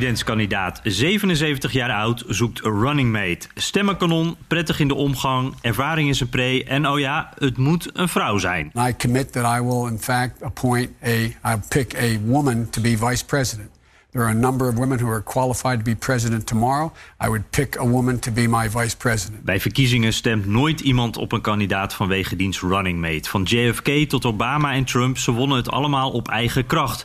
Presidentskandidaat, 77 jaar oud, zoekt een running mate. Stemmenkanon, prettig in de omgang, ervaring is een pre... en oh ja, het moet een vrouw zijn. I commit that I will in fact appoint a, I'll pick a woman to be vice president. There are a number of women who are qualified to be president tomorrow. I would pick a woman to be my vice president. Bij verkiezingen stemt nooit iemand op een kandidaat vanwege diens running mate. Van JFK tot Obama en Trump, ze wonnen het allemaal op eigen kracht.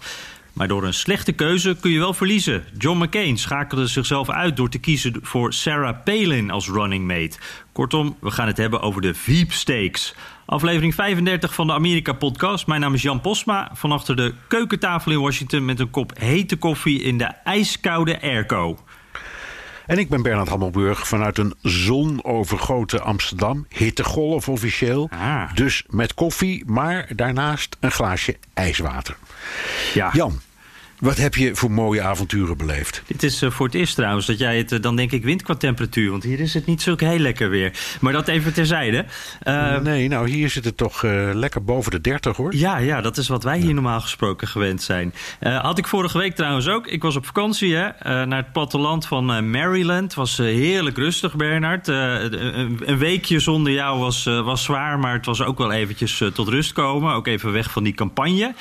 Maar door een slechte keuze kun je wel verliezen. John McCain schakelde zichzelf uit door te kiezen voor Sarah Palin als running mate. Kortom, we gaan het hebben over de Veep Stakes. Aflevering 35 van de Amerika-podcast. Mijn naam is Jan Posma. Van achter de keukentafel in Washington met een kop hete koffie in de ijskoude airco. En ik ben Bernard Hammelburg vanuit een zonovergoten Amsterdam. Hittegolf officieel. Ah. Dus met koffie, maar daarnaast een glaasje ijswater. Ja. Jan, wat heb je voor mooie avonturen beleefd? Dit is eh, voor het eerst trouwens dat jij het eh, dan denk ik wint qua temperatuur. Want hier is het niet zo heel lekker weer. Maar dat even terzijde. Eh, nee, nou hier zit het toch lekker boven de 30 hoor. Ja, ja, dat is wat wij hier normaal gesproken gewend zijn. Had ik vorige week trouwens ook. Ik was op vakantie hè, naar het platteland van Maryland. Het was heerlijk rustig, Bernard. Een, een weekje zonder jou was, was zwaar, maar het was ook wel eventjes tot rust komen. Ook even weg van die campagne.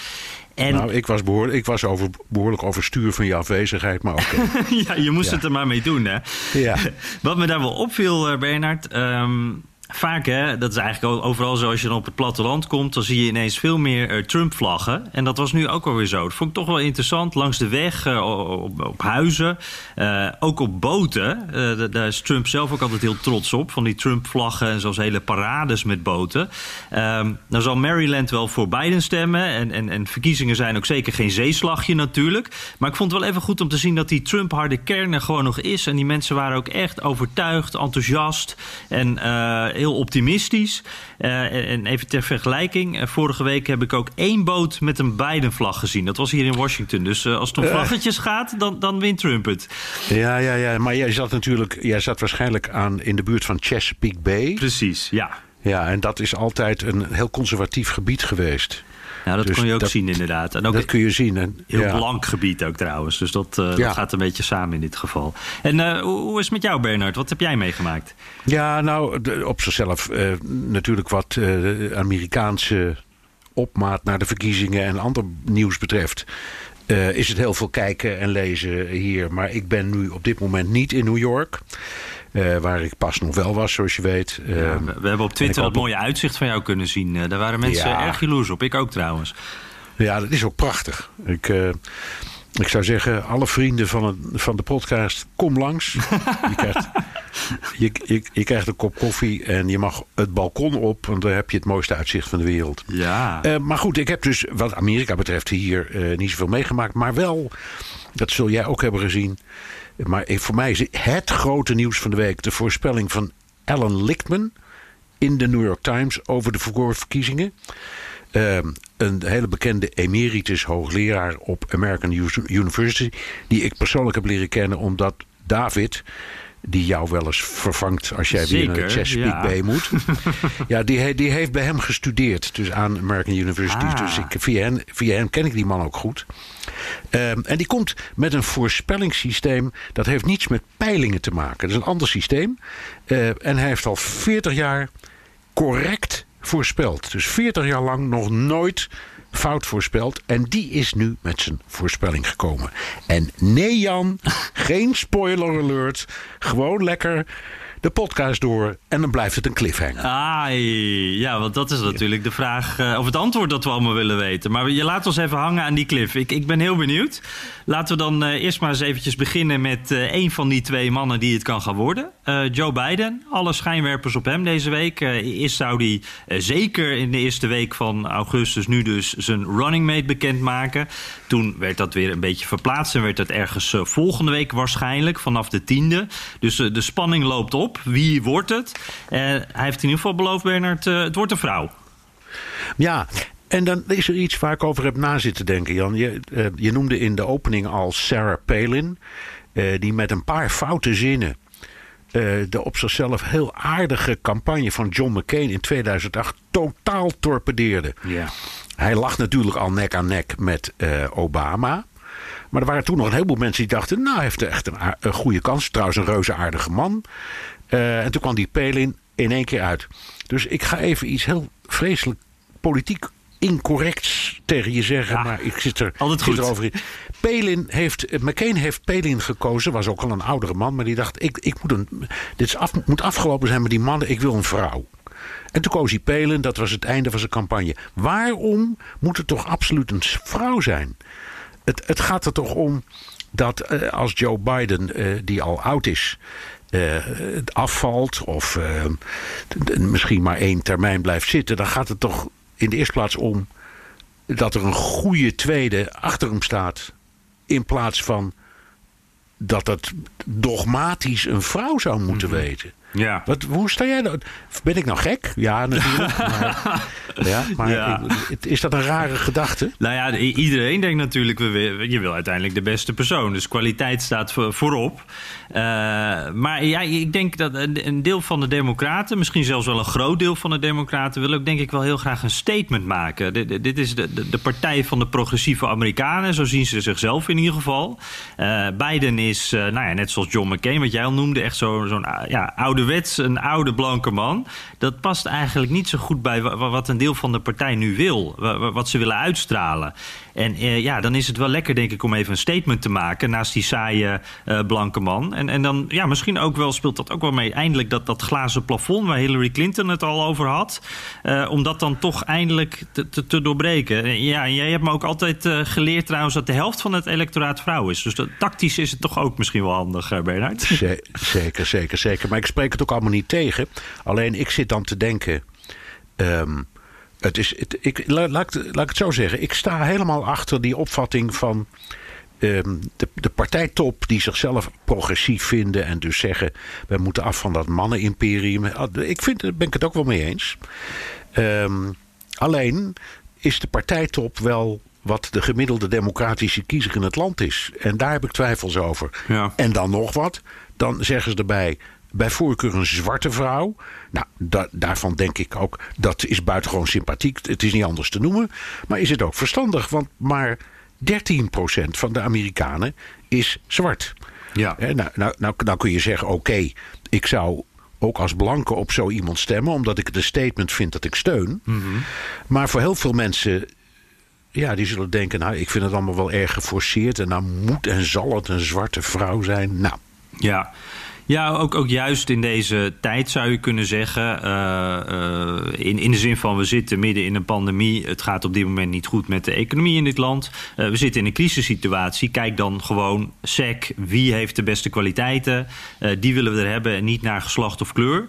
En Nou, ik was, behoorlijk, ik was over, behoorlijk overstuur van je afwezigheid, maar oké. ja, je moest Ja. het er maar mee doen, hè? Ja. Wat me daar wel opviel, eh, Bernard. ehm, vaak, hè, dat is eigenlijk overal zo. Als je dan op het platteland komt, dan zie je ineens veel meer eh, Trump-vlaggen. En dat was nu ook alweer zo. Dat vond ik toch wel interessant. Langs de weg, eh, op, op huizen, eh, ook op boten. Da- daar is Trump zelf ook altijd heel trots op. Van die Trump-vlaggen en zelfs hele parades met boten. Ehm nou zal Maryland wel voor Biden stemmen. En, en, en verkiezingen zijn ook zeker geen zeeslagje natuurlijk. Maar ik vond het wel even goed om te zien dat die Trump-harde kern er gewoon nog is. En die mensen waren ook echt overtuigd, enthousiast en heel optimistisch. Eh, en- en even ter vergelijking. eh, vorige week heb ik ook één boot met een Biden-vlag gezien. Dat was hier in Washington. Dus eh, als het om vlaggetjes gaat, dan, dan wint Trump het. Ja, ja, ja. Maar jij zat natuurlijk, jij zat waarschijnlijk aan in de buurt van Chesapeake Bay. Precies, ja. Ja, en dat is altijd een heel conservatief gebied geweest. Nou, dat Dus kon je ook dat- zien inderdaad. En ook dat kun je zien. En, Heel ja. blank gebied ook trouwens. Dus dat, eh, Ja. dat gaat een beetje samen in dit geval. En eh, hoe, hoe is het met jou, Bernard? Wat heb jij meegemaakt? Ja, nou, op zichzelf eh, natuurlijk wat Amerikaanse opmaat naar de verkiezingen en ander nieuws betreft. is het heel veel kijken en lezen hier. Maar ik ben nu op dit moment niet in New York. Eh, waar ik pas nog wel was, zoals je weet. Eh, Ja, we, we hebben op Twitter dat hoop- mooie uitzicht van jou kunnen zien. Eh, daar waren mensen Ja. erg jaloers op. Ik ook trouwens. Ja, dat is ook prachtig. Ik, eh, ik zou zeggen, alle vrienden van, het, van de podcast, kom langs. je, krijgt, je, je, je krijgt een kop koffie en je mag het balkon op, want daar heb je het mooiste uitzicht van de wereld. Ja. Maar goed, ik heb dus wat Amerika betreft hier eh, niet zoveel meegemaakt. Maar wel, dat zul jij ook hebben gezien. Maar voor mij is het grote nieuws van de week de voorspelling van Alan Lichtman in de New York Times over de verkiezingen. Ehm, een hele bekende emeritus hoogleraar op American University. Die ik persoonlijk heb leren kennen omdat David. Die jou wel eens vervangt als jij weer naar Chesapeake ja. Bay moet. ja, die, die heeft bij hem gestudeerd. Dus aan American University. Ah. Dus ik, via, hem ken ik die man ook goed. Ehm, en die komt met een voorspellingssysteem. Dat heeft niets met peilingen te maken. Dat is een ander systeem. Eh, en hij heeft al 40 jaar correct voorspeld. Dus 40 jaar lang nog nooit fout voorspeld. En die is nu met zijn voorspelling gekomen. En nee Jan, geen spoiler alert. Gewoon lekker de podcast door en dan blijft het een cliffhanger. Ah, ja, want dat is natuurlijk de vraag, uh, of het antwoord dat we allemaal willen weten. Maar je laat ons even hangen aan die cliff. Ik, ik ben heel benieuwd. Laten we dan uh, eerst maar eens eventjes beginnen met uh, een van die twee mannen die het kan gaan worden. Joe Biden, alle schijnwerpers op hem deze week. eerst zou hij zeker in de eerste week van augustus nu dus zijn running mate bekendmaken. Toen werd dat weer een beetje verplaatst en werd dat ergens volgende week waarschijnlijk, vanaf de tiende. Dus de spanning loopt op. Wie wordt het? hij heeft in ieder geval beloofd, Bernard, het wordt een vrouw. Ja, en dan is er iets waar ik over heb na zitten denken, Jan. Je, je noemde in de opening al Sarah Palin, die met een paar foute zinnen de op zichzelf heel aardige campagne van John McCain in 2008 totaal torpedeerde. Ja. Hij lag natuurlijk al nek aan nek met Obama. Maar er waren toen nog een heleboel mensen die dachten: Nou, hij heeft echt een, een goede kans. Trouwens, een reuze aardige man. en toen kwam die Palin in één keer uit. Dus ik ga even iets heel vreselijk politiek incorrects tegen je zeggen, maar ik zit er, altijd goed. Zit in. Pelin heeft, McCain heeft Pelin gekozen, was ook al een oudere man, maar die dacht: ik, ik moet een, dit is af, moet afgelopen zijn met die mannen, ik wil een vrouw. En toen koos hij Pelin, dat was het einde van zijn campagne. Waarom moet het toch absoluut een vrouw zijn? Het, het gaat er toch om dat uh, als Joe Biden, uh, die al oud is, uh, afvalt of misschien maar één termijn blijft zitten, dan gaat het toch in de eerste plaats om dat er een goede tweede achter hem staat. In plaats van dat het dogmatisch een vrouw zou moeten mm -hmm. weten. Ja. Wat, hoe sta jij nou? Ben ik nou gek? Ja, natuurlijk. maar, ja, maar ja. is dat een rare gedachte? Nou ja, iedereen denkt natuurlijk, je wil uiteindelijk de beste persoon. Dus kwaliteit staat voorop. Uh, maar ja, ik denk dat een deel van de democraten, misschien zelfs wel een groot deel van de democraten, wil ook denk ik wel heel graag een statement maken. Dit, dit is de, de, partij van de progressieve Amerikanen, zo zien ze zichzelf in ieder geval. Uh, Biden is, uh, nou ja, net zoals John McCain, wat jij al noemde, echt zo'n zo ja, ouderwets een oude blanke man. Dat past eigenlijk niet zo goed bij wat een deel van de partij nu wil, wat ze willen uitstralen. En ja, dan is het wel lekker, denk ik, om even een statement te maken naast die saaie blanke man. En, en dan, ja, misschien ook wel speelt dat ook wel mee. Eindelijk dat, dat glazen plafond waar Hillary Clinton het al over had. Uh, om dat dan toch eindelijk te, doorbreken. Ja, en jij hebt me ook altijd geleerd trouwens dat de helft van het electoraat vrouw is. Dus dat, tactisch is het toch ook misschien wel handig, Bernard? Zeker, zeker, zeker. Maar ik spreek het ook allemaal niet tegen. Alleen ik zit dan te denken. Um, het is, het, ik, laat, laat, laat ik het zo zeggen. Ik sta helemaal achter die opvatting van de, de partijtop die zichzelf progressief vinden en dus zeggen: we moeten af van dat mannenimperium. Ik vind, daar ben ik het ook wel mee eens. Um, alleen is de partijtop wel wat de gemiddelde democratische kiezer in het land is. En daar heb ik twijfels over. Ja. En dan nog wat. Dan zeggen ze erbij. Bij voorkeur een zwarte vrouw. Nou, da daarvan denk ik ook. Dat is buitengewoon sympathiek. Het is niet anders te noemen. Maar is het ook verstandig? Want maar 13% van de Amerikanen is zwart. Ja. nou, nou, nou, nou kun je zeggen: oké, okay, ik zou ook als blanke op zo iemand stemmen, omdat ik het een statement vind dat ik steun. Mm -hmm. Maar voor heel veel mensen. Ja, die zullen denken, nou, ik vind het allemaal wel erg geforceerd. En nou moet en zal het een zwarte vrouw zijn. Nou. Ja, ja, ook, ook juist in deze tijd zou je kunnen zeggen. Uh, uh, in, in de zin van we zitten midden in een pandemie. Het gaat op dit moment niet goed met de economie in dit land. Uh, we zitten in een crisissituatie. Kijk dan gewoon sec. Wie heeft de beste kwaliteiten? die willen we er hebben en niet naar geslacht of kleur.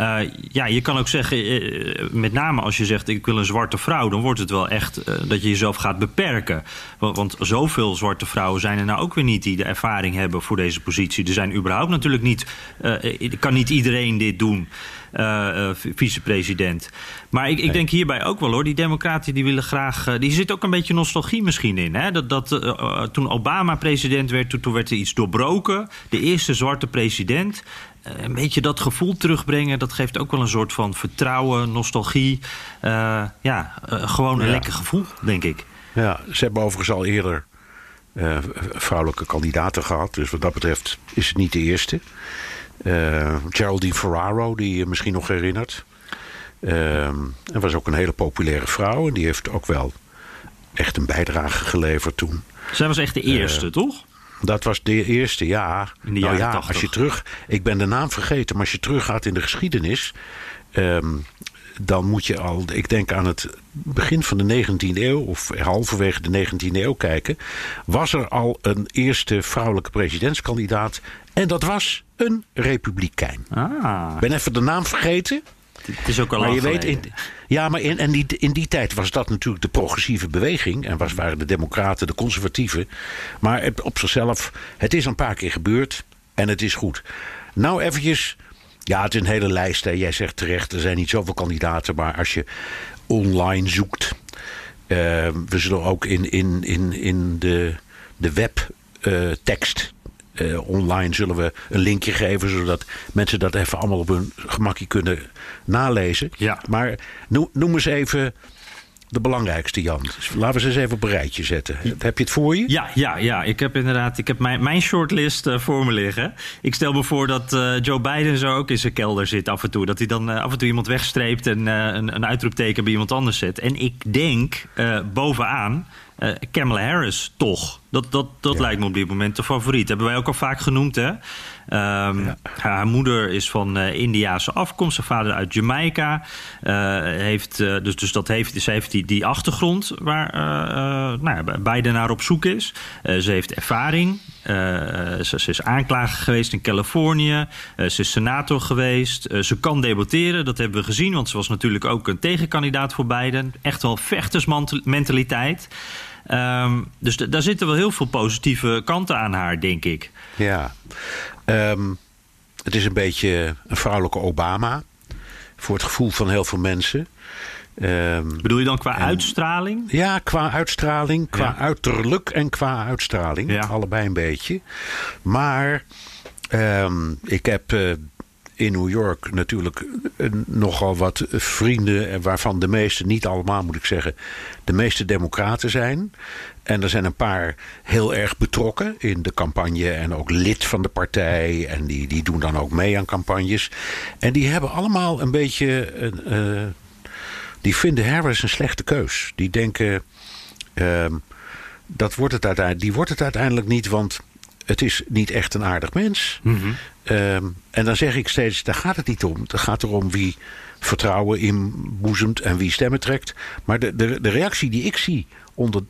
Uh, ja, je kan ook zeggen, uh, met name als je zegt ik wil een zwarte vrouw, dan wordt het wel echt uh, dat je jezelf gaat beperken. Want, want, zoveel zwarte vrouwen zijn er nou ook weer niet die de ervaring hebben voor deze positie. Er zijn überhaupt natuurlijk niet, kan niet iedereen dit doen. vicepresident. Maar ik, ik, denk hierbij ook wel hoor. Die democraten die willen graag. die zit ook een beetje nostalgie misschien in. Hè? Dat, dat, toen Obama president werd, toen, toen werd er iets doorbroken. De eerste zwarte president een beetje dat gevoel terugbrengen, dat geeft ook wel een soort van vertrouwen, nostalgie. Uh, ja, uh, gewoon een ja. lekker gevoel, denk ik. Ja, ze hebben overigens al eerder uh, vrouwelijke kandidaten gehad. Dus wat dat betreft is het niet de eerste. Geraldine Ferraro, die je misschien nog herinnert. en was ook een hele populaire vrouw. En die heeft ook wel echt een bijdrage geleverd toen. Zij was echt de eerste, toch? Dat was de eerste, ja. In de nou ja, 80. als je terug. Ik ben de naam vergeten, maar als je teruggaat in de geschiedenis. ehm, dan moet je al, ik denk aan het begin van de 19e eeuw, of halverwege de 19e eeuw kijken. Was er al een eerste vrouwelijke presidentskandidaat. En dat was een republikein. Ah, Ik ben even de naam vergeten. Het is ook al Maar lang je weet, geleden. in, ja, maar in, en die, in die tijd was dat natuurlijk de progressieve beweging. En was, waren de democraten, de conservatieven. Maar het, op zichzelf, het is een paar keer gebeurd. En het is goed. Nou eventjes, ja, het is een hele lijst. Hè. Jij zegt terecht, er zijn niet zoveel kandidaten. Maar als je online zoekt. eh, we zullen ook in, in, in, in de, de webtekst eh, online zullen we een linkje geven, zodat mensen dat even allemaal op hun gemakje kunnen nalezen. Ja. Maar noem, noem eens even de belangrijkste, Jan. Laten we ze eens even op een rijtje zetten. Heb je het voor je? Ja, ja, ja. Ik heb inderdaad ik heb mijn, mijn shortlist eh, voor me liggen. Ik stel me voor dat eh, Joe Biden zo ook in zijn kelder zit af en toe. Dat hij dan af en toe iemand wegstreept en een, een uitroepteken bij iemand anders zet. En ik denk bovenaan eh Kamala Harris toch. Dat, dat, dat Ja. lijkt me op dit moment de favoriet. Hebben wij ook al vaak genoemd, hè? Ehm, Haar moeder is van eh Indiaanse afkomst, haar vader uit Jamaica. Eh, heeft, dus, dus dat heeft, ze heeft die, die achtergrond waar nou ja, Biden naar op zoek is. Ze heeft ervaring. Eh, ze, ze is aanklager geweest in Californië. Eh, ze is senator geweest. Eh, ze kan debatteren, dat hebben we gezien. Want ze was natuurlijk ook een tegenkandidaat voor Biden. Echt wel vechtersmentaliteit. Ehm, dus daar zitten wel heel veel positieve kanten aan haar, denk ik. Ja. Ehm, het is een beetje een vrouwelijke Obama. Voor het gevoel van heel veel mensen. Ehm, Bedoel je dan qua uitstraling? Ja, qua uitstraling, qua Ja. uiterlijk en qua uitstraling. Ja. Allebei een beetje. Maar ehm, ik heb eh, in New York natuurlijk eh, nogal wat vrienden... eh, waarvan de meeste, niet allemaal moet ik zeggen... de meeste democraten zijn. En er zijn een paar heel erg betrokken in de campagne... en ook lid van de partij. En die, die doen dan ook mee aan campagnes. En die hebben allemaal een beetje... een, eh, die vinden Harris een slechte keus. Die denken, ehm, dat wordt het uiteindelijk, die wordt het uiteindelijk niet, want het is niet echt een aardig mens. Ehm, en dan zeg ik steeds, daar gaat het niet om. Het gaat erom wie vertrouwen inboezemt en wie stemmen trekt. Maar de, de, de reactie die ik zie onder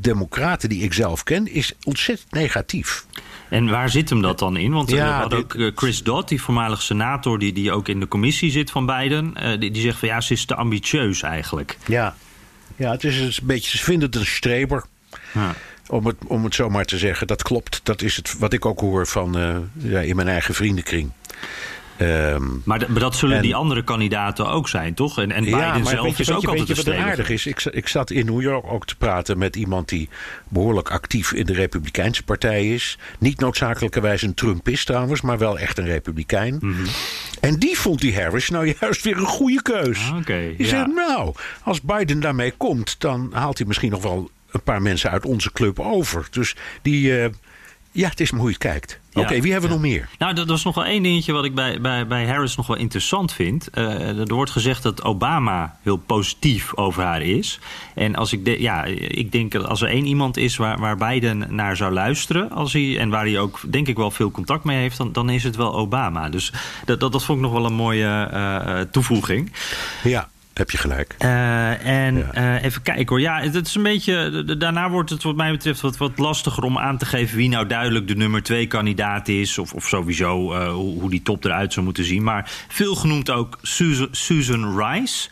democraten die ik zelf ken, is ontzettend negatief. En waar zit hem dat dan in? Want eh, Ja, we hadden dit- ook eh, Chris Dodd, die voormalig senator... die, die ook in de commissie zit van Biden. eh, die, die zegt van ja, ze is te ambitieus eigenlijk. Ja, ja het is een beetje, ze vinden het een streber. Ja. Om het, om het zo maar te zeggen, dat klopt. Dat is het, wat ik ook hoor van, ja, in mijn eigen vriendenkring. Ehm, Maar, dat zullen En- die andere kandidaten ook zijn, toch? En, en Biden zelf is ook altijd wat aardig is? Ik, ik zat in New York ook te praten met iemand die behoorlijk actief in de Republikeinse partij is. Niet noodzakelijkerwijs een Trumpist trouwens, maar wel echt een Republikein. Mhm. En die vond die Harris nou juist weer een goede keus. Ah, oké, die ja. zei, nou, als Biden daarmee komt, dan haalt hij misschien nog wel een paar mensen uit onze club over. Dus die, eh, ja, het is maar hoe je het kijkt. Ja, Oké, wie hebben we nog meer? Nou, dat was nog wel één dingetje wat ik bij, bij, bij Harris nog wel interessant vind. Eh, er wordt gezegd dat Obama heel positief over haar is. En als ik, de, ja, ik denk dat als er één iemand is waar, waar Biden naar zou luisteren... Als hij, en waar hij ook denk ik wel veel contact mee heeft... dan, dan is het wel Obama. Dus dat, dat, dat vond ik nog wel een mooie eh, eh, toevoeging. Ja, heb je gelijk. Eh, en Ja. eh, even kijken hoor. Ja, het is een beetje. Daarna wordt het, wat mij betreft, wat, wat lastiger om aan te geven wie nou duidelijk de nummer twee kandidaat is. Of, of sowieso eh, hoe, hoe die top eruit zou moeten zien. Maar veel genoemd ook Susan, Susan Rice.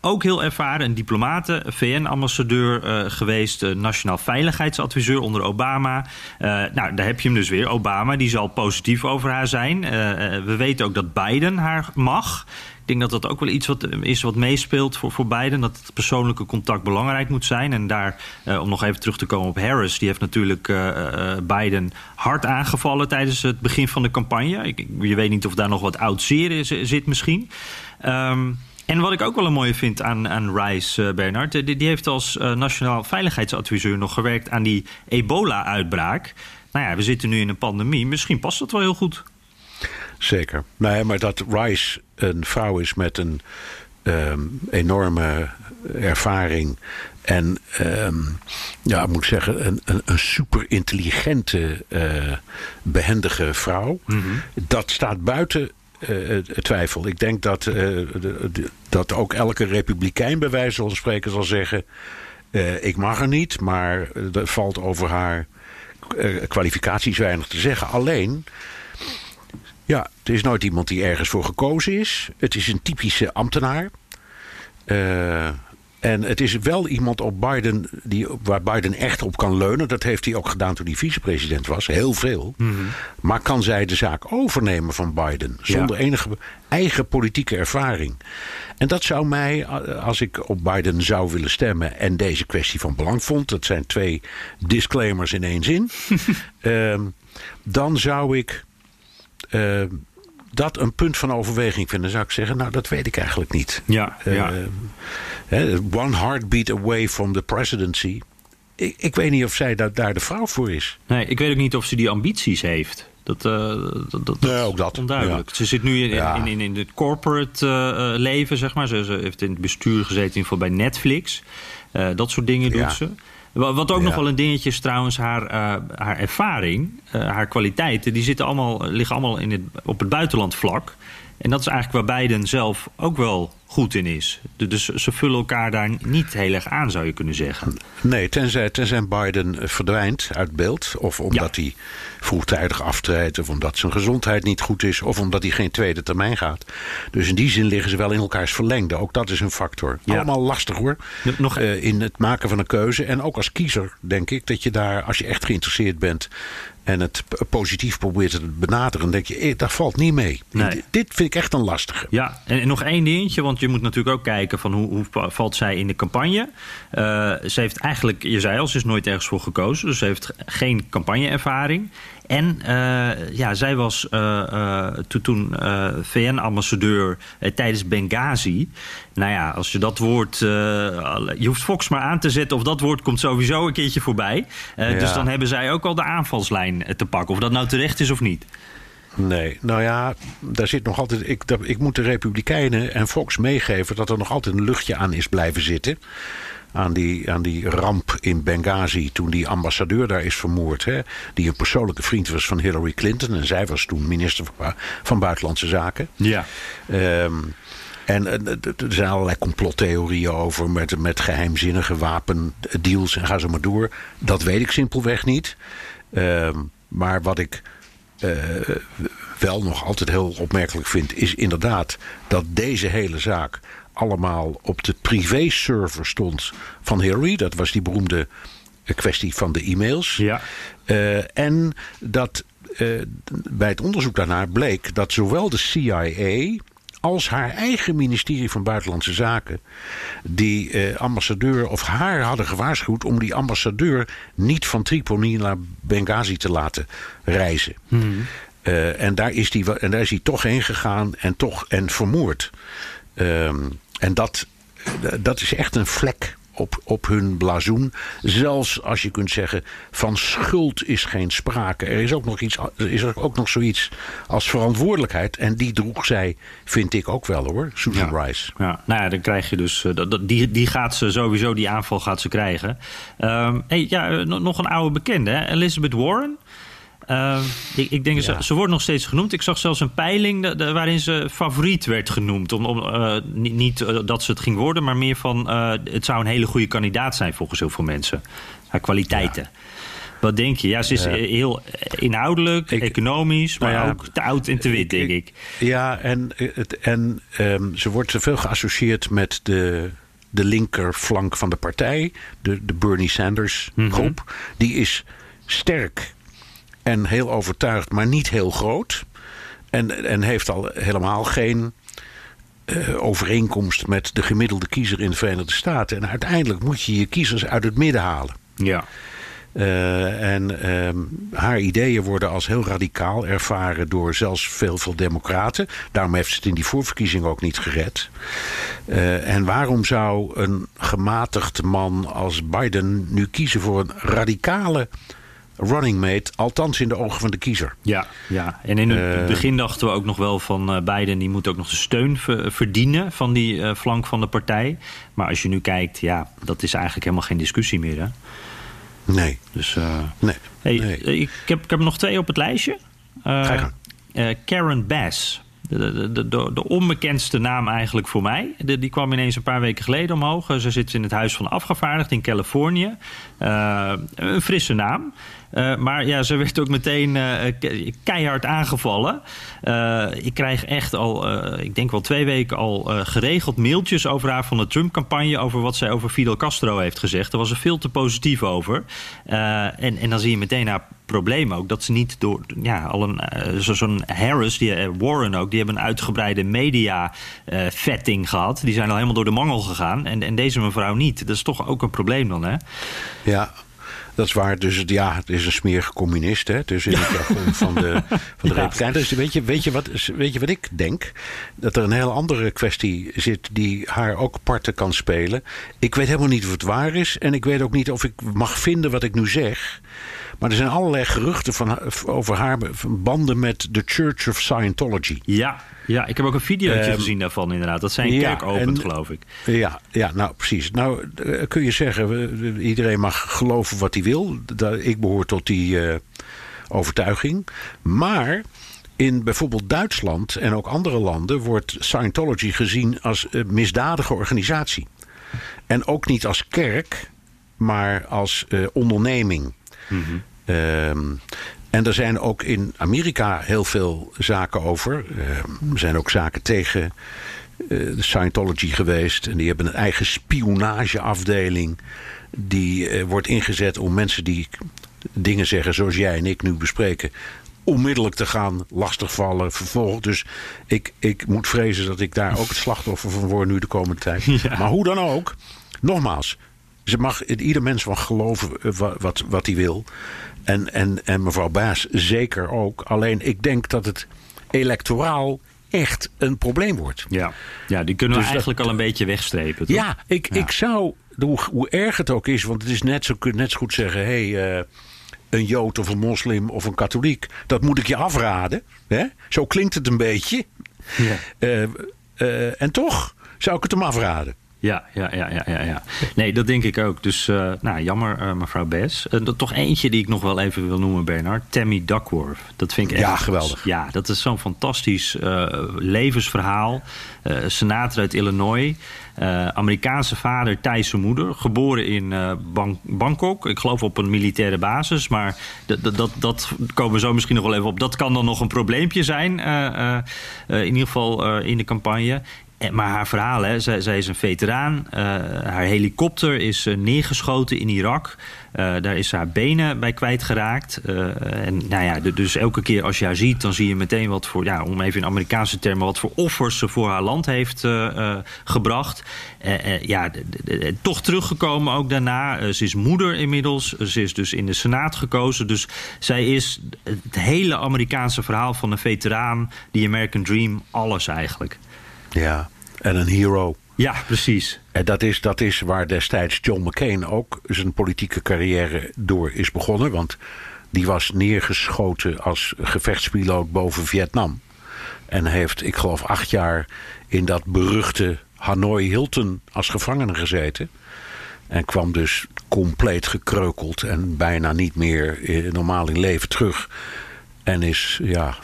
Ook heel ervaren, een diplomate, VN-ambassadeur geweest, nationaal veiligheidsadviseur onder Obama. Nou, daar heb je hem dus weer. Obama, die zal positief over haar zijn. We weten ook dat Biden haar mag. Denk dat dat ook wel iets wat, is wat meespeelt voor, voor Biden. Dat het persoonlijke contact belangrijk moet zijn. En daar, eh, om nog even terug te komen op Harris... die heeft natuurlijk eh, eh, Biden hard aangevallen tijdens het begin van de campagne. Ik, je weet niet of daar nog wat oud zeer is- zit misschien. Ehm, en wat ik ook wel een mooie vind aan, aan Rice, eh, Bernard... eh, die, die heeft als eh, nationaal veiligheidsadviseur nog gewerkt... aan die ebola-uitbraak. Nou ja, we zitten nu in een pandemie. Misschien past dat wel heel goed. Zeker. Nee, maar dat Rice een vrouw is met een ehm, enorme ervaring. En ehm, ja, ik moet zeggen, een, een, een super intelligente, eh, behendige vrouw. Dat staat buiten eh, twijfel. Ik denk dat, eh, de- de- dat ook elke republikein bij wijze van spreken zal zeggen... ik mag er niet, maar er valt over haar kwalificaties weinig te zeggen. Alleen, ja, het is nooit iemand die ergens voor gekozen is. Het is een typische ambtenaar. Eh, en het is wel iemand op Biden die, waar Biden echt op kan leunen. Dat heeft hij ook gedaan toen hij vicepresident was. Heel veel. Maar kan zij de zaak overnemen van Biden? Zonder enige eigen politieke ervaring. En dat zou mij, als ik op Biden zou willen stemmen... en deze kwestie van belang vond... dat zijn twee disclaimers in één zin... ehm, dan zou ik eh, dat een punt van overweging vinden. Zou ik zeggen, nou, dat weet ik eigenlijk niet. Ja, ja. Eh, one heartbeat away from the presidency. Ik, ik weet niet of zij daar, daar de vrouw voor is. Nee, ik weet ook niet of ze die ambities heeft. Dat, eh, dat, dat, dat Nee, is ook dat. onduidelijk. Ja. Ze zit nu in, Ja. in, in, in het corporate leven, zeg maar. Ze, ze heeft in het bestuur gezeten, in ieder geval bij Netflix. Dat soort dingen doet ze. Wa- Wat ook Ja. nog wel een dingetje is trouwens, haar, eh, haar ervaring, eh, haar kwaliteiten, die zitten allemaal, liggen allemaal in het, op het buitenland vlak. En dat is eigenlijk waar Biden zelf ook wel goed in is. Du- Dus ze vullen elkaar daar niet heel erg aan, zou je kunnen zeggen. Nee, tenzij, tenzij Biden eh, verdwijnt uit beeld. Of omdat hij vroegtijdig aftreedt. Of omdat zijn gezondheid niet goed is. Of omdat hij geen tweede termijn gaat. Dus in die zin liggen ze wel in elkaars verlengde. Ook dat is een factor. Ja. Allemaal lastig hoor. Nog- nog- Eh, in het maken van een keuze. En ook als kiezer denk ik dat je daar, als je echt geïnteresseerd bent. En het positief probeert te benaderen. denk je, eh, dat valt niet mee. Nee. Dit vind ik echt een lastige. Ja, en, nog één dingetje, want je moet natuurlijk ook kijken van hoe, hoe va- valt zij in de campagne. Eh, ze heeft eigenlijk, je zei al, ze is nooit ergens voor gekozen, dus ze heeft ge- geen campagneervaring. En eh, ja, zij was eh, eh, to- toen VN-ambassadeur tijdens Benghazi. Nou ja, als je dat woord. je hoeft Fox maar aan te zetten, of dat woord komt sowieso een keertje voorbij. Ja. Dus dan hebben zij ook al de aanvalslijn te pakken. Of dat nou terecht is of niet. Nee, nou ja, daar zit nog altijd. Ik, dat, ik moet de Republikeinen en Fox meegeven dat er nog altijd een luchtje aan is blijven zitten. Aan die, aan die ramp in Benghazi toen die ambassadeur daar is vermoord. Hè, die een persoonlijke vriend was van Hillary Clinton. En zij was toen minister van, van Buitenlandse Zaken. Ja. Ehm, en er zijn allerlei complottheorieën over met, met geheimzinnige wapendeals en ga zo maar door. Dat weet ik simpelweg niet. Ehm, maar wat ik eh, wel nog altijd heel opmerkelijk vind, is inderdaad dat deze hele zaak allemaal op de privé-server stond van Hillary. Dat was die beroemde eh, kwestie van de e-mails. Ja. Eh, en dat eh, bij het onderzoek daarnaar bleek dat zowel de CIA als haar eigen ministerie van Buitenlandse Zaken die eh, ambassadeur of haar hadden gewaarschuwd om die ambassadeur niet van Tripoli naar Benghazi te laten reizen. Eh, en, daar is die, en daar is hij toch heen gegaan en toch en vermoord. Ehm, en dat, dat is echt een vlek op, op hun blazoen. Zelfs als je kunt zeggen: van schuld is geen sprake. Er is ook nog, iets, er is ook nog zoiets als verantwoordelijkheid. En die droeg zij, vind ik ook wel hoor, Susan Rice. Ja, nou ja, dan krijg je dus. eh, dat, dat- die, die gaat ze sowieso, die aanval gaat ze krijgen. Ehm, hey, ja, eh, nog nog een oude bekende, hè? Elizabeth Warren. Ehm, ik, ik denk, ze, ze wordt nog steeds genoemd. Ik zag zelfs een peiling de- de- waarin ze favoriet werd genoemd. Om, om, eh, niet niet eh, dat ze het ging worden, maar meer van... eh, het zou een hele goede kandidaat zijn volgens heel veel mensen. Haar kwaliteiten. Wat denk je? Ja, ze is heel inhoudelijk, Ik- economisch, maar Nou ja, ook te oud en te wit, denk ik. Ja, en, het, en ehm, ze wordt veel geassocieerd met de, de linkerflank van de partij. De, de Bernie Sanders groep. Die is sterk en heel overtuigd, maar niet heel groot. En, en heeft al helemaal geen eh, overeenkomst met de gemiddelde kiezer in de Verenigde Staten. En uiteindelijk moet je je kiezers uit het midden halen. Ja. Eh, en ehm, haar ideeën worden als heel radicaal ervaren door zelfs veel, veel democraten. Daarom heeft ze het in die voorverkiezing ook niet gered. Eh, en waarom zou een gematigd man als Biden nu kiezen voor een radicale running mate, althans in de ogen van de kiezer. Ja, ja. en in het begin dachten we ook nog wel van uh, Biden... die moet ook nog de steun verdienen van die uh, flank van de partij. Maar als je nu kijkt, ja, dat is eigenlijk helemaal geen discussie meer, hè? Nee. Dus, nee. Hey, nee. Ik, heb, ik heb nog twee op het lijstje. Ga Karen Bass. De, de, de, de, onbekendste naam eigenlijk voor mij. die kwam ineens een paar weken geleden omhoog. Ze zit in het Huis van Afgevaardigden in Californië. Uh, een frisse naam. Uh, maar ja, ze werd ook meteen uh, keihard aangevallen. Uh, ik krijg echt al, ik denk wel twee weken al geregeld mailtjes over haar van de Trump-campagne. Over wat zij over Fidel Castro heeft gezegd. Daar was ze veel te positief over. en, en dan zie je meteen haar probleem ook. Dat ze niet door, ja, al een, zo'n Harris, die, Warren ook, die hebben een uitgebreide media-vetting gehad. Die zijn al helemaal door de mangel gegaan. En, en deze mevrouw niet. Dat is toch ook een probleem dan, hè? Ja, dat is waar. Dus ja, het is een smerige communist. Hè? Dus in het jargon van de, van de ja. Republikeinen. Dus weet je, weet, je wat, weet je wat ik denk? Dat er een heel andere kwestie zit die haar ook parten kan spelen. Ik weet helemaal niet of het waar is. En ik weet ook niet of ik mag vinden wat ik nu zeg. Maar er zijn allerlei geruchten van, over haar banden met de Church of Scientology. Ja, ja, ik heb ook een video um, gezien daarvan inderdaad. Dat zijn ja, kerk opent, geloof ik. Ja, ja, nou precies. Nou kun je zeggen, iedereen mag geloven wat hij wil. Ik behoor tot die uh, overtuiging. Maar in bijvoorbeeld Duitsland en ook andere landen wordt Scientology gezien als een misdadige organisatie. En ook niet als kerk, maar als uh, onderneming. Mm -hmm. Um, en er zijn ook in Amerika heel veel zaken over. Uh, er zijn ook zaken tegen uh, de Scientology geweest. En die hebben een eigen spionageafdeling. Die uh, wordt ingezet om mensen die dingen zeggen zoals jij en ik nu bespreken. onmiddellijk te gaan lastigvallen, vervolgen. Dus ik, ik moet vrezen dat ik daar ook het slachtoffer van word nu de komende tijd. Ja. Maar hoe dan ook, nogmaals. Ze mag, ieder mens mag geloven wat, wat, wat hij wil. En, en, en mevrouw Baas zeker ook. Alleen ik denk dat het electoraal echt een probleem wordt. Ja, ja die kunnen we dus eigenlijk dat, al een beetje wegstrepen. Toch? Ja, ik, ja. ik zou, hoe, hoe erg het ook is, want het is net zo, net zo goed zeggen: hé, hey, uh, een Jood of een moslim of een katholiek, dat moet ik je afraden. Hè? Zo klinkt het een beetje. Ja. Uh, uh, en toch zou ik het hem afraden. Ja, ja, ja, ja, ja, ja. Nee, dat denk ik ook. Dus, uh, nou, jammer, uh, mevrouw Bes. Uh, toch eentje die ik nog wel even wil noemen, Bernard. Tammy Duckworth. Dat vind ik echt... Ja, geweldig. Ja, dat is zo'n fantastisch levensverhaal. senator uit Illinois. Amerikaanse vader, Thaise moeder. Geboren in Bang Bangkok. Ik geloof op een militaire basis. Maar dat, dat, dat komen we zo misschien nog wel even op. Dat kan dan nog een probleempje zijn. in ieder geval in de campagne. Maar haar verhaal, hè, zij, zij is een veteraan. Uh, haar helikopter is uh, neergeschoten in Irak. Daar is haar benen bij kwijtgeraakt. en nou ja, dus elke keer als je haar ziet, dan zie je meteen wat voor, ja, om even in Amerikaanse termen, wat voor offers ze voor haar land heeft gebracht. ja, toch teruggekomen ook daarna. ze is moeder inmiddels. Ze is dus in de Senaat gekozen. Dus zij is het hele Amerikaanse verhaal van een veteraan, die American Dream, alles eigenlijk. Ja, en een hero. Ja, precies. En dat is, dat is waar destijds John McCain ook zijn politieke carrière door is begonnen. Want die was neergeschoten als gevechtspiloot boven Vietnam. En heeft, ik geloof, acht jaar in dat beruchte Hanoi Hilton als gevangene gezeten. En kwam dus compleet gekreukeld en bijna niet meer normaal in leven terug. En is, ja,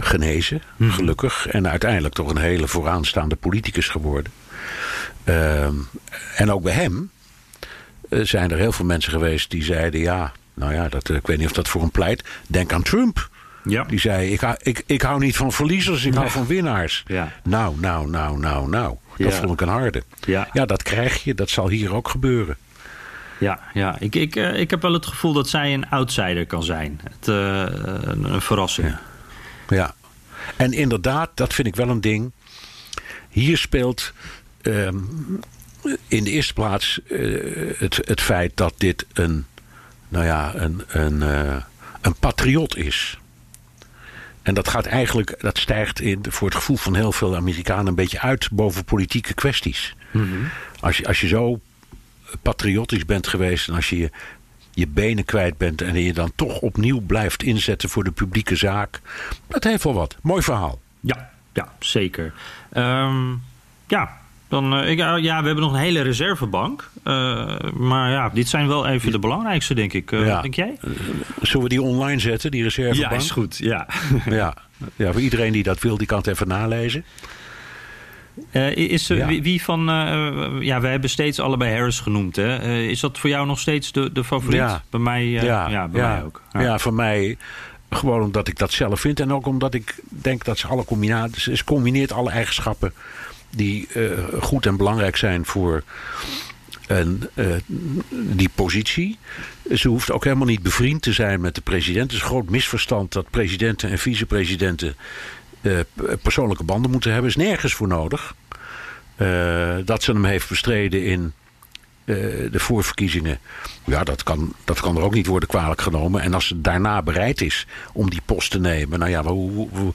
genezen, mm. gelukkig. En uiteindelijk toch een hele vooraanstaande politicus geworden. Uh, en ook bij hem uh, zijn er heel veel mensen geweest die zeiden: ja, nou ja, dat, ik weet niet of dat voor hem pleit. Denk aan Trump. Ja. Die zei: ik, ik, ik hou niet van verliezers, ik nee. hou van winnaars. Ja. Nou, nou, nou, nou, nou. Dat Ja. vond ik een harde. Ja. ja, dat krijg je. Dat zal hier ook gebeuren. Ja, ja. Ik, ik, uh, ik heb wel het gevoel dat zij een outsider kan zijn. Het, uh, een, een, verrassing. Ja. Ja. En inderdaad, dat vind ik wel een ding. Hier speelt um, in de eerste plaats uh, het, het feit dat dit een, nou ja, een, een, uh, een patriot is. En dat gaat eigenlijk, dat stijgt in, voor het gevoel van heel veel Amerikanen een beetje uit boven politieke kwesties. Mm -hmm. als, je, als je zo patriotisch bent geweest en als je je je benen kwijt bent en je dan toch opnieuw blijft inzetten voor de publieke zaak. Dat heeft wel wat. Mooi verhaal. Ja, ja zeker. Ehm, ja, dan, uh, ik, ja, we hebben nog een hele reservebank. Uh, maar ja, dit zijn wel even de belangrijkste, denk ik. Denk jij? Zullen we die online zetten, die reservebank? Ja, is goed. Ja. ja. ja, voor iedereen die dat wil, die kan het even nalezen. Uh, is, ja. wie, wie, van. Uh, ja, we hebben steeds allebei Harris genoemd. Hè? Uh, is dat voor jou nog steeds de, de favoriet? Ja. Bij mij, ja. ja. bij mij ook. Ja. voor mij. Gewoon omdat ik dat zelf vind. En ook omdat ik denk dat ze alle combinaties. Ze combineert alle eigenschappen. die goed en belangrijk zijn voor. En, die positie. Ze hoeft ook helemaal niet bevriend te zijn met de president. Het is een groot misverstand dat presidenten en vicepresidenten uh, persoonlijke banden moeten hebben. Is nergens voor nodig. Uh, dat ze hem heeft bestreden in uh, de voorverkiezingen. Ja, dat kan, dat kan er ook niet worden kwalijk genomen. En als ze daarna bereid is om die post te nemen. Nou ja, hoe, hoe,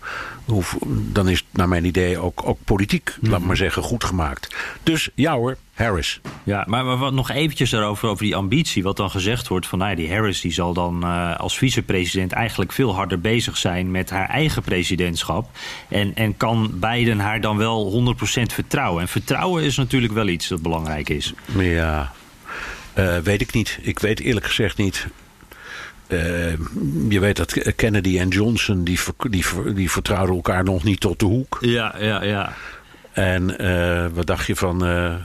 dan is het naar mijn idee ook, ook politiek, mm laat maar zeggen, goed gemaakt. Dus ja hoor, Harris. Ja, maar, maar wat nog eventjes daarover, over die ambitie. Wat dan gezegd wordt van nou, die Harris die zal dan uh, als vicepresident eigenlijk veel harder bezig zijn met haar eigen presidentschap. En, en kan Biden haar dan wel 100% vertrouwen. En vertrouwen is natuurlijk wel iets dat belangrijk is. Ja, uh, weet ik niet. Ik weet eerlijk gezegd niet. Uh, je weet dat Kennedy en Johnson die, die, die vertrouwden elkaar nog niet tot de hoek. Ja, ja, ja. En uh, wat dacht je van uh,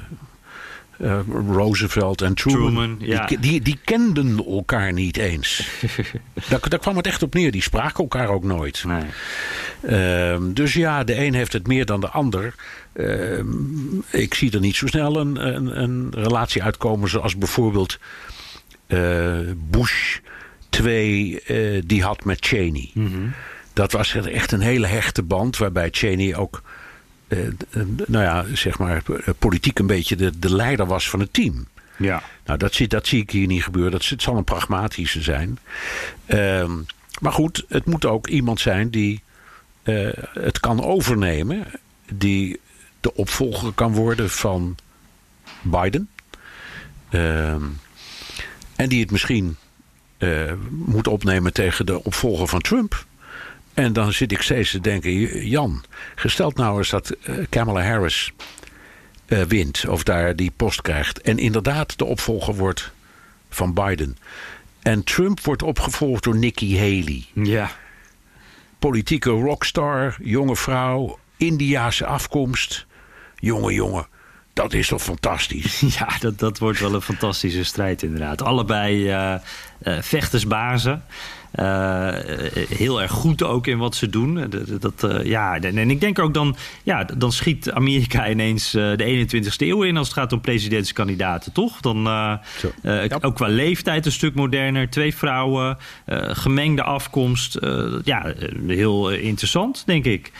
Roosevelt en Truman? Truman ja. die, die, die, kenden elkaar niet eens. daar, daar, kwam het echt op neer. Die spraken elkaar ook nooit. Nee. dus ja, de een heeft het meer dan de ander. Uh, ik zie er niet zo snel een, een, een relatie uitkomen zoals bijvoorbeeld Bush 2 uh, die had met Cheney. Mm -hmm. Dat was echt een hele hechte band waarbij Cheney ook nou ja, zeg maar politiek een beetje de, de leider was van het team. Ja. Nou, dat zie, dat zie ik hier niet gebeuren. Dat, het zal een pragmatische zijn. Uh, maar goed, het moet ook iemand zijn die het kan overnemen. Die de opvolger kan worden van Biden. Uh, en die het misschien uh, moet opnemen tegen de opvolger van Trump. En dan zit ik steeds te denken, Jan, gesteld nou eens dat uh, Kamala Harris uh, wint of daar die post krijgt. En inderdaad de opvolger wordt van Biden. En Trump wordt opgevolgd door Nikki Haley. Ja. Politieke rockstar, jonge vrouw, Indiaanse afkomst jongen, jongen. Dat is toch fantastisch? Ja, dat, dat wordt wel een fantastische strijd inderdaad. Allebei uh, uh, vechtersbazen. Uh, heel erg goed ook in wat ze doen. Dat, dat, ja, en ik denk ook dan, ja, dan schiet Amerika ineens de 21ste eeuw in als het gaat om presidentskandidaten, toch? Dan ja. ook qua leeftijd een stuk moderner. Twee vrouwen, gemengde afkomst. ja, heel interessant, denk ik.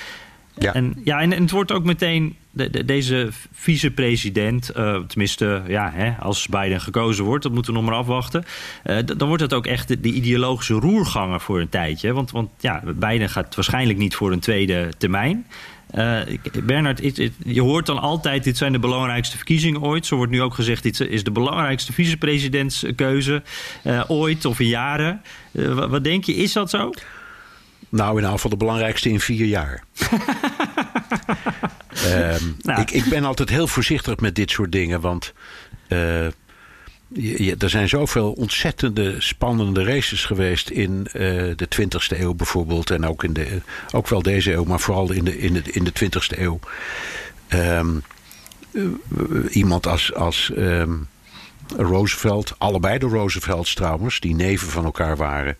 Ja. En, ja, en, het wordt ook meteen de, de, deze vicepresident, uh, tenminste, ja, hè, als Biden gekozen wordt, dat moeten we nog maar afwachten. Uh, dan wordt het ook echt de, de, ideologische roerganger voor een tijdje. Want, want ja, Biden gaat waarschijnlijk niet voor een tweede termijn. Uh, Bernard, je hoort dan altijd: dit zijn de belangrijkste verkiezingen ooit. Zo wordt nu ook gezegd: dit is de belangrijkste vicepresidentskeuze ooit of in jaren. wat denk je, is dat zo? Nou, in ieder geval de belangrijkste in vier jaar. um, nou. ik, ik, ben altijd heel voorzichtig met dit soort dingen. Want uh, je, je, er zijn zoveel ontzettende spannende races geweest in uh, de 20e eeuw bijvoorbeeld. En ook, in de, ook wel deze eeuw, maar vooral in de, in de, in de 20e eeuw. Um, uh, iemand als, als um, Roosevelt, allebei de Roosevelts trouwens, die neven van elkaar waren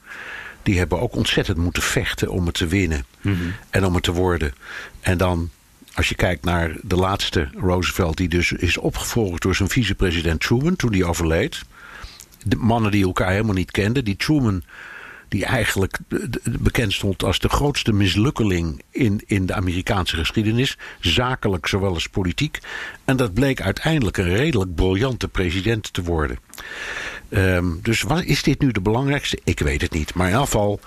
die hebben ook ontzettend moeten vechten om het te winnen. Mm -hmm. En om het te worden. En dan, als je kijkt naar de laatste Roosevelt, die dus is opgevolgd door zijn vicepresident Truman toen die overleed. De mannen die elkaar helemaal niet kenden. Die Truman, die eigenlijk bekend stond als de grootste mislukkeling in, in de Amerikaanse geschiedenis. Zakelijk zowel als politiek. En dat bleek uiteindelijk een redelijk briljante president te worden. Um, dus wat, is dit nu de belangrijkste? Ik weet het niet. Maar in ieder geval,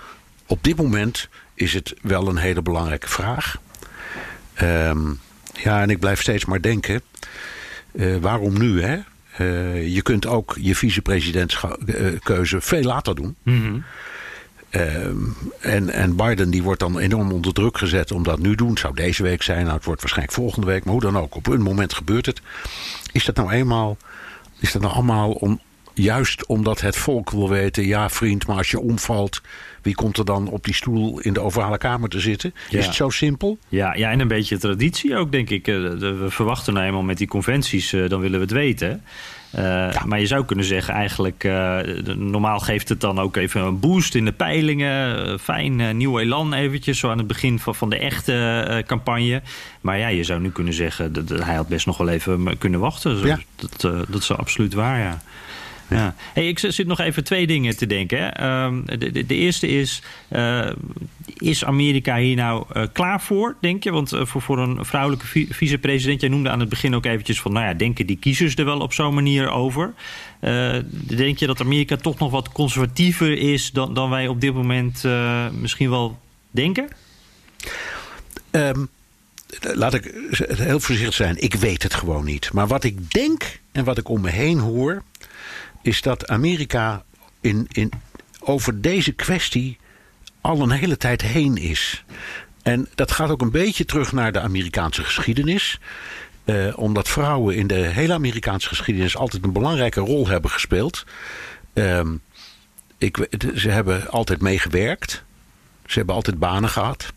op dit moment is het wel een hele belangrijke vraag. Um, ja, en ik blijf steeds maar denken: uh, waarom nu, hè? Eh, je kunt ook je vicepresidentskeuze veel later doen. Ehm, en, en Biden die wordt dan enorm onder druk gezet om dat nu te doen. Het zou deze week zijn, nou, het wordt waarschijnlijk volgende week. Maar hoe dan ook, op een moment gebeurt het. Is dat nou eenmaal, is dat nou allemaal om, juist omdat het volk wil weten... ja vriend, maar als je omvalt... wie komt er dan op die stoel in de ovale kamer te zitten? Ja. Is het zo simpel? Ja, ja, en een beetje traditie ook, denk ik. Eh, We verwachten nou eenmaal met die conventies, eh, dan willen we het weten. Eh, Maar je zou kunnen zeggen, eigenlijk, normaal geeft het dan ook even een boost in de peilingen. Fijn, eh, nieuw elan eventjes, zo aan het begin van, van de echte campagne. Maar ja, je zou nu kunnen zeggen, dat, dat hij had best nog wel even kunnen wachten. Ja. Dat, dat is absoluut waar, ja. Ja. Hey, ik zit nog even twee dingen te denken. Ehm, de, de, de eerste is, eh, is Amerika hier nou eh, klaar voor, denk je? Want eh, voor, voor een vrouwelijke vi- vicepresident, jij noemde aan het begin ook eventjes van, nou ja, denken die kiezers er wel op zo'n manier over? Denk je dat Amerika toch nog wat conservatiever is dan, dan wij op dit moment misschien wel denken? Ehm, laat ik heel voorzichtig zijn. Ik weet het gewoon niet. Maar wat ik denk en wat ik om me heen hoor... is dat Amerika in, in, over deze kwestie al een hele tijd heen is. En dat gaat ook een beetje terug naar de Amerikaanse geschiedenis. Eh, omdat vrouwen in de hele Amerikaanse geschiedenis altijd een belangrijke rol hebben gespeeld. Ehm, ik, ze hebben altijd meegewerkt. Ze hebben altijd banen gehad.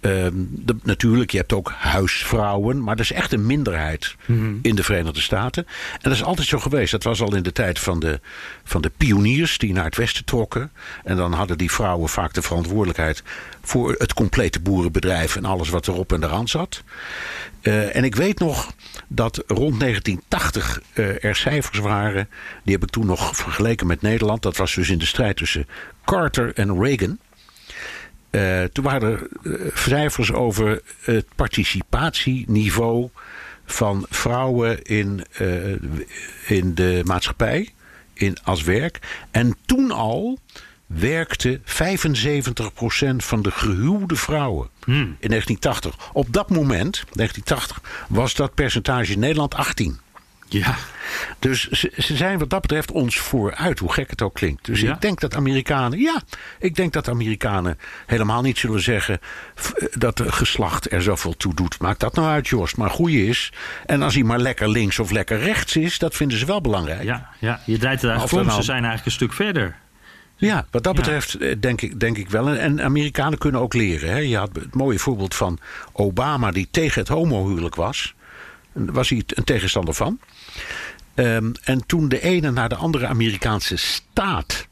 Ehm, de- natuurlijk, je hebt ook huisvrouwen, maar dat is echt een minderheid in de Verenigde Staten. En dat is altijd zo geweest. Dat was al in de tijd van de, van de pioniers die naar het westen trokken. En dan hadden die vrouwen vaak de verantwoordelijkheid voor het complete boerenbedrijf en alles wat erop en eraan zat. Eh, en ik weet nog dat rond 1980 eh, er cijfers waren. Die heb ik toen nog vergeleken met Nederland. Dat was dus in de strijd tussen Carter en Reagan. Eh, toen waren er eh, cijfers over het participatieniveau van vrouwen in, eh, in de maatschappij in, als werk. En toen al werkte 75% van de gehuwde vrouwen in 1980. Op dat moment, 1980, was dat percentage in Nederland 18. Ja. Dus ze, ze zijn wat dat betreft ons vooruit, hoe gek het ook klinkt. Dus Ja? ik denk dat Amerikanen, ja, ik denk dat Amerikanen helemaal niet zullen zeggen f- dat de geslacht er zoveel toe doet. Maakt dat nou uit, Jos. Maar goeie is. En als hij maar lekker links of lekker rechts is, dat vinden ze wel belangrijk. Ja, ja, je draait het eigenlijk om. nou- Ze zijn eigenlijk een stuk verder. Ja, wat dat betreft eh, denk ik, denk ik wel. En, en Amerikanen kunnen ook leren. Hè. Je had het mooie voorbeeld van Obama, die tegen het homohuwelijk was. Was hij een tegenstander van. Ehm, en toen de ene naar de andere Amerikaanse staat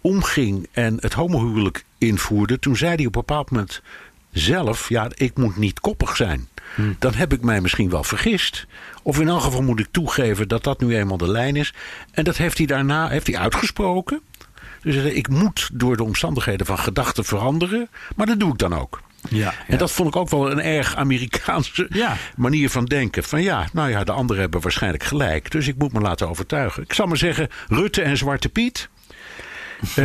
omging en het homohuwelijk invoerde, toen zei hij op een bepaald moment zelf: Ja, ik moet niet koppig zijn. Dan heb ik mij misschien wel vergist. Of in elk geval moet ik toegeven dat dat nu eenmaal de lijn is. En dat heeft hij daarna heeft hij uitgesproken. Dus hij zei, ik moet door de omstandigheden van gedachten veranderen. Maar dat doe ik dan ook. Ja, En dat vond ik ook wel een erg Amerikaanse manier van denken. Van ja, nou ja, de anderen hebben waarschijnlijk gelijk. Dus ik moet me laten overtuigen. Ik zal maar zeggen, Rutte en Zwarte Piet. eh,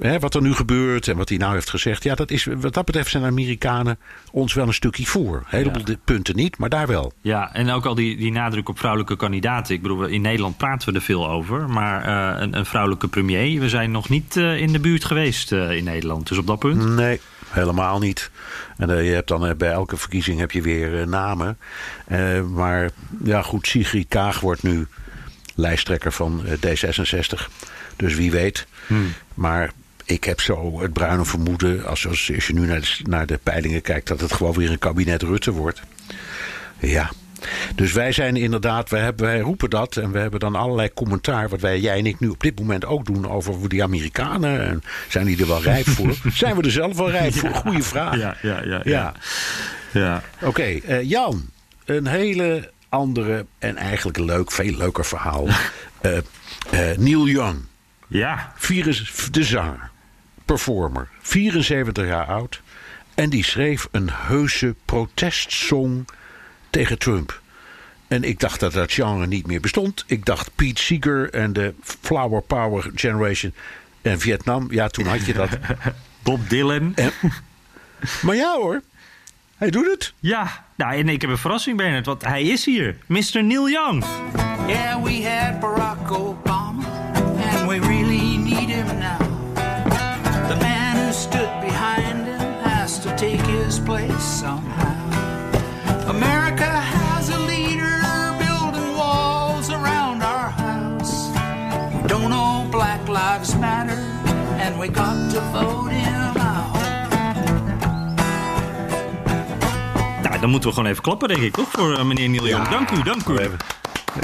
hè, wat er nu gebeurt en wat hij nou heeft gezegd. Ja, dat is, wat dat betreft zijn de Amerikanen ons wel een stukje voor. Een heleboel Ja. punten niet, maar daar wel. Ja, en ook al die, die nadruk op vrouwelijke kandidaten. Ik bedoel, in Nederland praten we er veel over. Maar eh, een, een vrouwelijke premier, we zijn nog niet eh, in de buurt geweest eh, in Nederland. Dus op dat punt. Nee, helemaal niet. En eh, je hebt dan eh, bij elke verkiezing heb je weer eh, namen. Maar ja, goed, Sigrid Kaag wordt nu lijsttrekker van eh, D66. Dus wie weet. Maar ik heb zo het bruine vermoeden, als, als, als je nu naar de, naar de peilingen kijkt, dat het gewoon weer een kabinet Rutte wordt. Ja. Dus wij zijn inderdaad, wij, hebben, wij roepen dat en we hebben dan allerlei commentaar, wat wij, jij en ik nu op dit moment ook doen over die Amerikanen. En zijn die er wel rijp voor? zijn we er zelf wel rijp voor? Goeie vraag. Ja, ja, ja. Ja. ja. Oké, eh, Jan, een hele andere en eigenlijk leuk, veel leuker verhaal. Eh, eh, Neil Young, Ja. virus, de zanger, performer, 74 jaar oud. En die schreef een heuse protestsong tegen Trump. En ik dacht dat dat genre niet meer bestond. Ik dacht Pete Seeger en de Flower Power Generation en Vietnam. Ja, toen had je dat. Bob Dylan. Maar ja hoor, hij doet het. Ja. Nou, en ik heb een verrassing, Bernard. Want hij is hier. Mr. Neil Young. Yeah, we had Barack Obama, and we really need him now. The man who stood behind him has to take his place. America has a leader building walls around our house. We don't know Black Lives Matter, and we got to vote him out. Nou, dan moeten we gewoon even klappen, denk ik, toch? Voor eh, meneer Neil Young. Dank u, dank u.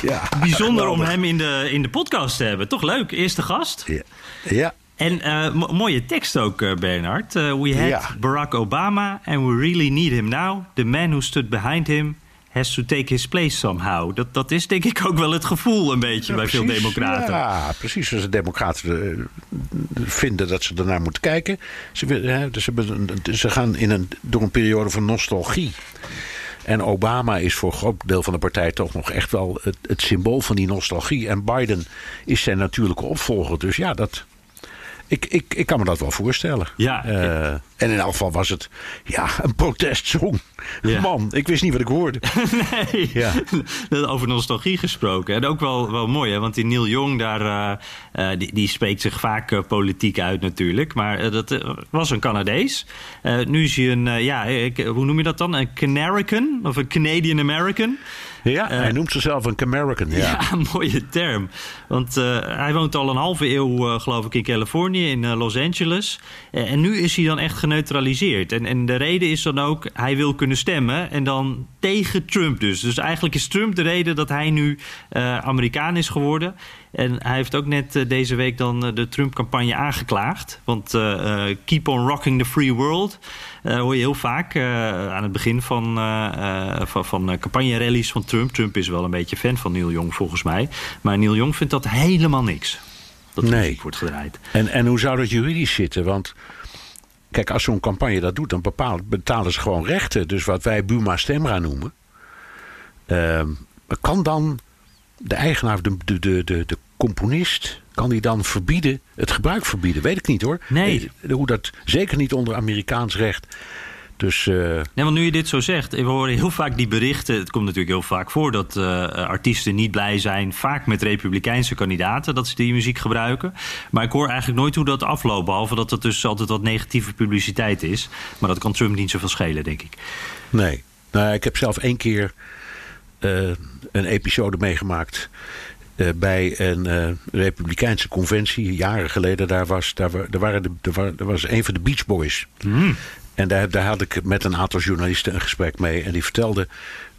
Ja, Bijzonder om hem in de, in de podcast te hebben. Toch leuk, eerste gast. Ja. ja. En eh, mo- mooie tekst ook, eh, Bernard. Eh, we had Ja. Barack Obama and we really need him now. The man who stood behind him has to take his place somehow. Dat, dat is denk ik ook wel het gevoel een beetje bij veel democraten. Ja, precies. Als de democraten vinden dat ze ernaar moeten kijken. Ze, hè, dus ze, ze gaan in een, door een periode van nostalgie. En Obama is voor een groot deel van de partij toch nog echt wel het, het symbool van die nostalgie. En Biden is zijn natuurlijke opvolger. Dus ja, dat, ik, ik, ik kan me dat wel voorstellen. Ja. Eh, en in elk geval was het ja, een protestsong. Ja. Man, ik wist niet wat ik hoorde. Nee, Ja. over nostalgie gesproken. En ook wel, wel mooi, hè? want die Neil Young, daar, eh, eh, die, die spreekt zich vaak politiek uit natuurlijk. Maar dat was een Canadees. Nu is hij een, ja, ik- hoe noem je dat dan? Een Canarican of een Canadian American. Ja, hij noemt zichzelf een American. Ja. Mooie term. Want eh, hij woont al een halve eeuw, eh, geloof ik, in Californië, in eh, Los Angeles. Eh, en nu is hij dan echt geneutraliseerd. En, en de reden is dan ook, hij wil kunnen stemmen. En dan tegen Trump dus. Dus eigenlijk is Trump de reden dat hij nu eh, Amerikaan is geworden. En hij heeft ook net eh, deze week dan eh, de Trump-campagne aangeklaagd. Want eh, eh, keep on rocking the free world eh, hoor je heel vaak eh, aan het begin van, eh, van, van campagne-rallies van Trump. Trump is wel een beetje fan van Neil Young volgens mij. Maar Neil Young vindt dat helemaal niks. Dat Nee. muziek wordt gedraaid. En, en hoe zou dat juridisch zitten? Want kijk, als zo'n campagne dat doet, dan bepaalt, betalen ze gewoon rechten. Dus wat wij Buma Stemra noemen. Ehm, kan dan de eigenaar, de, de, de, de, de componist, kan die dan verbieden, het gebruik verbieden? Weet ik niet hoor. Nee. Eh, Hoe dat, zeker niet onder Amerikaans recht. Dus eh, Nee, want nu je dit zo zegt, we horen heel vaak die berichten. Het komt natuurlijk heel vaak voor dat eh, artiesten niet blij zijn, vaak met republikeinse kandidaten, dat ze die muziek gebruiken. Maar ik hoor eigenlijk nooit hoe dat afloopt, behalve dat het dus altijd wat negatieve publiciteit is. Maar dat kan Trump niet zoveel schelen, denk ik. Nee. Nou, ik heb zelf één keer een episode meegemaakt. Eh, bij een eh, Republikeinse conventie, jaren geleden. Daar was, daar, wa- daar waren de, daar wa- daar was een van de Beach Boys. En daar, daar had ik met een aantal journalisten een gesprek mee. En die vertelde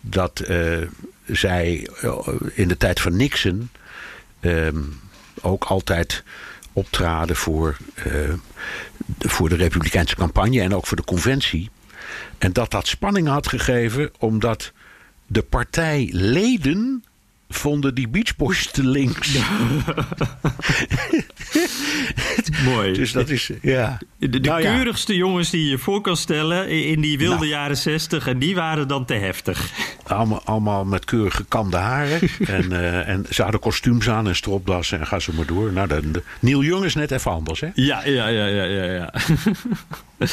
dat eh, zij in de tijd van Nixon ehm, ook altijd optraden voor, de- voor de Republikeinse campagne en ook voor de conventie. En dat dat spanning had gegeven omdat de partijleden vonden die Beach Boys te links. Mooi. Dus dat is, ja. De, de Nou ja. keurigste jongens die je voor kan stellen in die wilde Nou. jaren zestig. En die waren dan te heftig. Allemaal, allemaal met keurig gekamde haren. en, eh, en ze hadden kostuums aan en stropdassen en ga zo maar door. Nou, de, de- Neil Young is net even anders, hè? Ja, ja, ja, ja, ja. ja.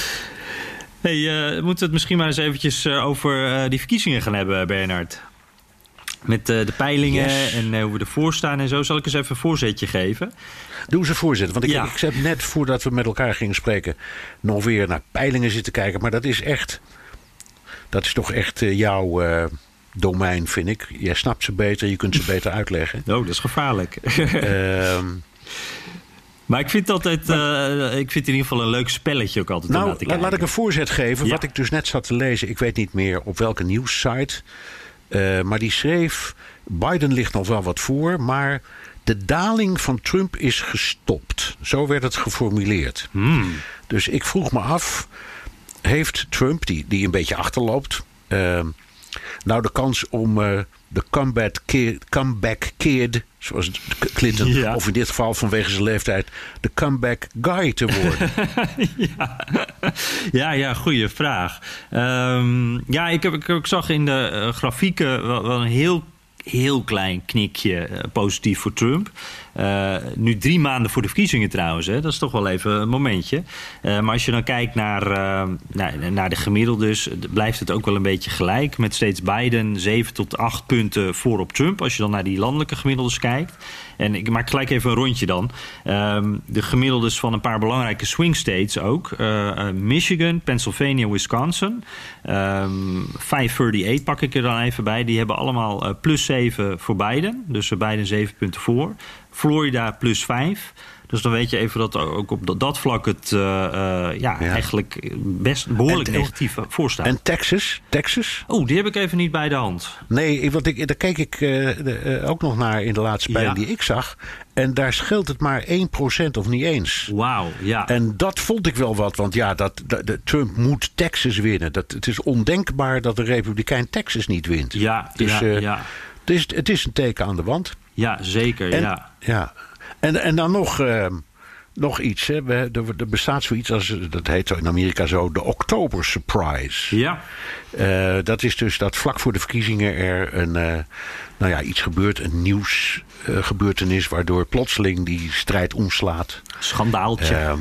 hey, eh, we moeten het misschien maar eens eventjes eh, over die verkiezingen gaan hebben, Bernard. Met eh, de peilingen Yes. en eh, hoe we ervoor staan en zo. Zal ik eens even een voorzetje geven? Doe ze voorzitter. Want ik, Ja. ik heb net voordat we met elkaar gingen spreken... nog weer naar peilingen zitten kijken. Maar dat is echt... Dat is toch echt eh, jouw domein, vind ik. Jij snapt ze beter, je kunt ze beter uitleggen. Oh, dat is gevaarlijk. Ehm, maar ik vind altijd, ik vind in ieder geval een leuk spelletje ook altijd nou, laat ik een voorzet geven. Ja. Wat ik dus net zat te lezen. Ik weet niet meer op welke nieuwssite. Eh, maar die schreef... Biden ligt nog wel wat voor, maar... De daling van Trump is gestopt. Zo werd het geformuleerd. Hmm. Dus ik vroeg me af, heeft Trump, die, die een beetje achterloopt, eh, nou de kans om eh, de comeback kid, comeback kid, zoals Clinton, Ja. of in dit geval vanwege zijn leeftijd, de comeback guy te worden? Ja, ja, goede vraag. Ehm, ja, ik, heb, ik, ik zag in de eh, grafieken wel, wel een heel heel klein knikje eh, positief voor Trump. Uh, nu drie maanden voor de verkiezingen trouwens. Hè. Dat is toch wel even een momentje. Uh, maar als je dan kijkt naar, naar, naar de gemiddeldes... blijft het ook wel een beetje gelijk. Met steeds Biden 7 tot 8 punten voor op Trump. Als je dan naar die landelijke gemiddeldes kijkt. En ik maak gelijk even een rondje dan. Um, de gemiddeldes van een paar belangrijke swing states ook. Michigan, Pennsylvania, Wisconsin. Um, 538 pak ik er dan even bij. Die hebben allemaal plus 7 voor Biden. Dus Biden 7 punten voor. Florida plus 5. Dus dan weet je even dat ook op dat vlak het uh, uh, ja, ja, eigenlijk best behoorlijk en, negatief voor staat. En Texas? Texas? Oh, die heb ik even niet bij de hand. Nee, want ik, daar keek ik uh, de, ook nog naar in de laatste peiling ja. die ik zag. En daar scheelt het maar 1% of niet eens. Wauw, ja. En dat vond ik wel wat, want ja, dat, dat, de Trump moet Texas winnen. Dat, het is ondenkbaar dat de Republikein Texas niet wint. Ja, dus, ja, ja. Het, is, het is een teken aan de wand. Ja, zeker. En, ja. ja. En, en dan nog, uh, nog iets. Hè. Er, er bestaat zoiets als, dat heet in Amerika zo, de Oktober Surprise. Ja. Uh, dat is dus dat vlak voor de verkiezingen er een, uh, nou ja, iets gebeurt, een nieuwsgebeurtenis, waardoor plotseling die strijd omslaat. Schandaaltje. Ehm,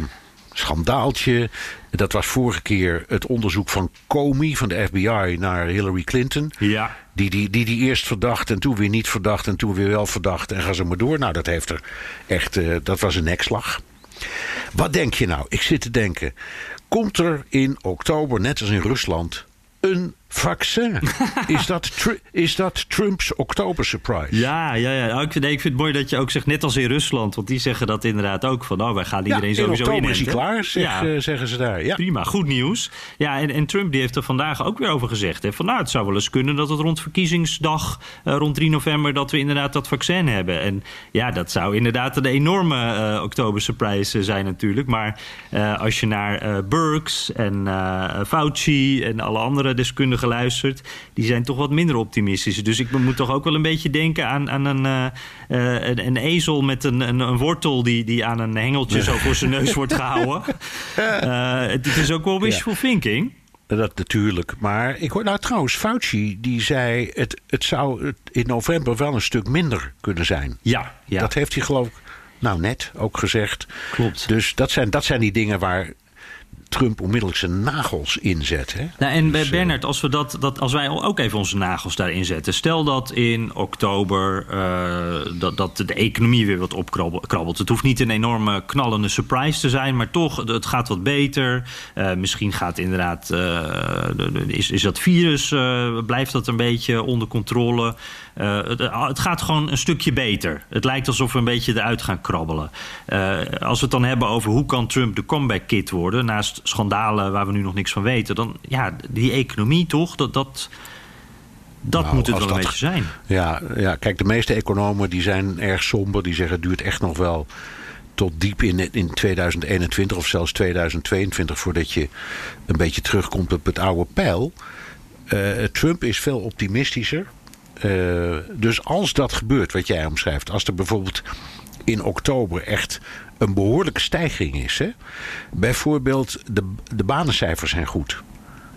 schandaaltje. Dat was vorige keer het onderzoek van Comey van de FBI naar Hillary Clinton. Ja. Die die, die die eerst verdacht en toen weer niet verdacht en toen weer wel verdacht. En ga ze maar door. Nou, dat heeft er echt. Uh, dat was een nekslag. Wat denk je nou? Ik zit te denken. Komt er in oktober, net als in Rusland, een vaccin. is, dat is dat Trumps oktober surprise? Ja, ja, ja. Ik, vind, ik vind het mooi dat je ook zegt, net als in Rusland. Want die zeggen dat inderdaad ook. Van, oh, wij gaan iedereen ja, sowieso in. In is hij klaar, zeg, ja. uh, zeggen ze daar. Ja. Prima, goed nieuws. Ja, en, en Trump die heeft er vandaag ook weer over gezegd. Hè, van, nou, het zou wel eens kunnen dat het rond verkiezingsdag, uh, rond 3 november, dat we inderdaad dat vaccin hebben. En ja, dat zou inderdaad een enorme uh, oktober surprise zijn natuurlijk. Maar als je naar Burks en Fauci en alle andere deskundigen geluisterd, die zijn toch wat minder optimistisch. Dus ik moet toch ook wel een beetje denken aan, aan een, uh, een, een, ezel met een, een, een, wortel die, die aan een hengeltje zo voor zijn neus wordt gehouden. Uh, het, het, is ook wel wishful ja. thinking. Dat natuurlijk. Maar ik hoor nou trouwens, Fauci die zei... het, het zou in november wel een stuk minder kunnen zijn. Ja, ja. Dat heeft hij geloof ik nou net ook gezegd. Klopt. Dus dat zijn, dat zijn die dingen waar Trump onmiddellijk zijn nagels inzet. Hè? Nou, en dus, Bernard, als, we dat, dat, als wij ook even onze nagels daarin zetten. Stel dat in oktober uh, dat, dat de economie weer wat opkrabbelt. Het hoeft niet een enorme knallende surprise te zijn, maar toch, het gaat wat beter. Uh, misschien gaat inderdaad, uh, is, is dat virus, blijft dat een beetje onder controle. Het, het, gaat gewoon een stukje beter. Het lijkt alsof we een beetje eruit gaan krabbelen. als we het dan hebben over hoe kan Trump de comeback kid worden, naast schandalen waar we nu nog niks van weten, dan ja, die economie toch, dat, dat, dat nou, moet het wel dat, een beetje zijn. Ja, ja, kijk, de meeste economen die zijn erg somber. Die zeggen het duurt echt nog wel tot diep in, in 2021 of zelfs 2022 voordat je een beetje terugkomt op het oude pijl. Uh, Trump is veel optimistischer. Uh, dus als dat gebeurt, wat jij omschrijft, als er bijvoorbeeld in oktober echt een behoorlijke stijging is. Hè? Bijvoorbeeld, de, de banencijfers zijn goed.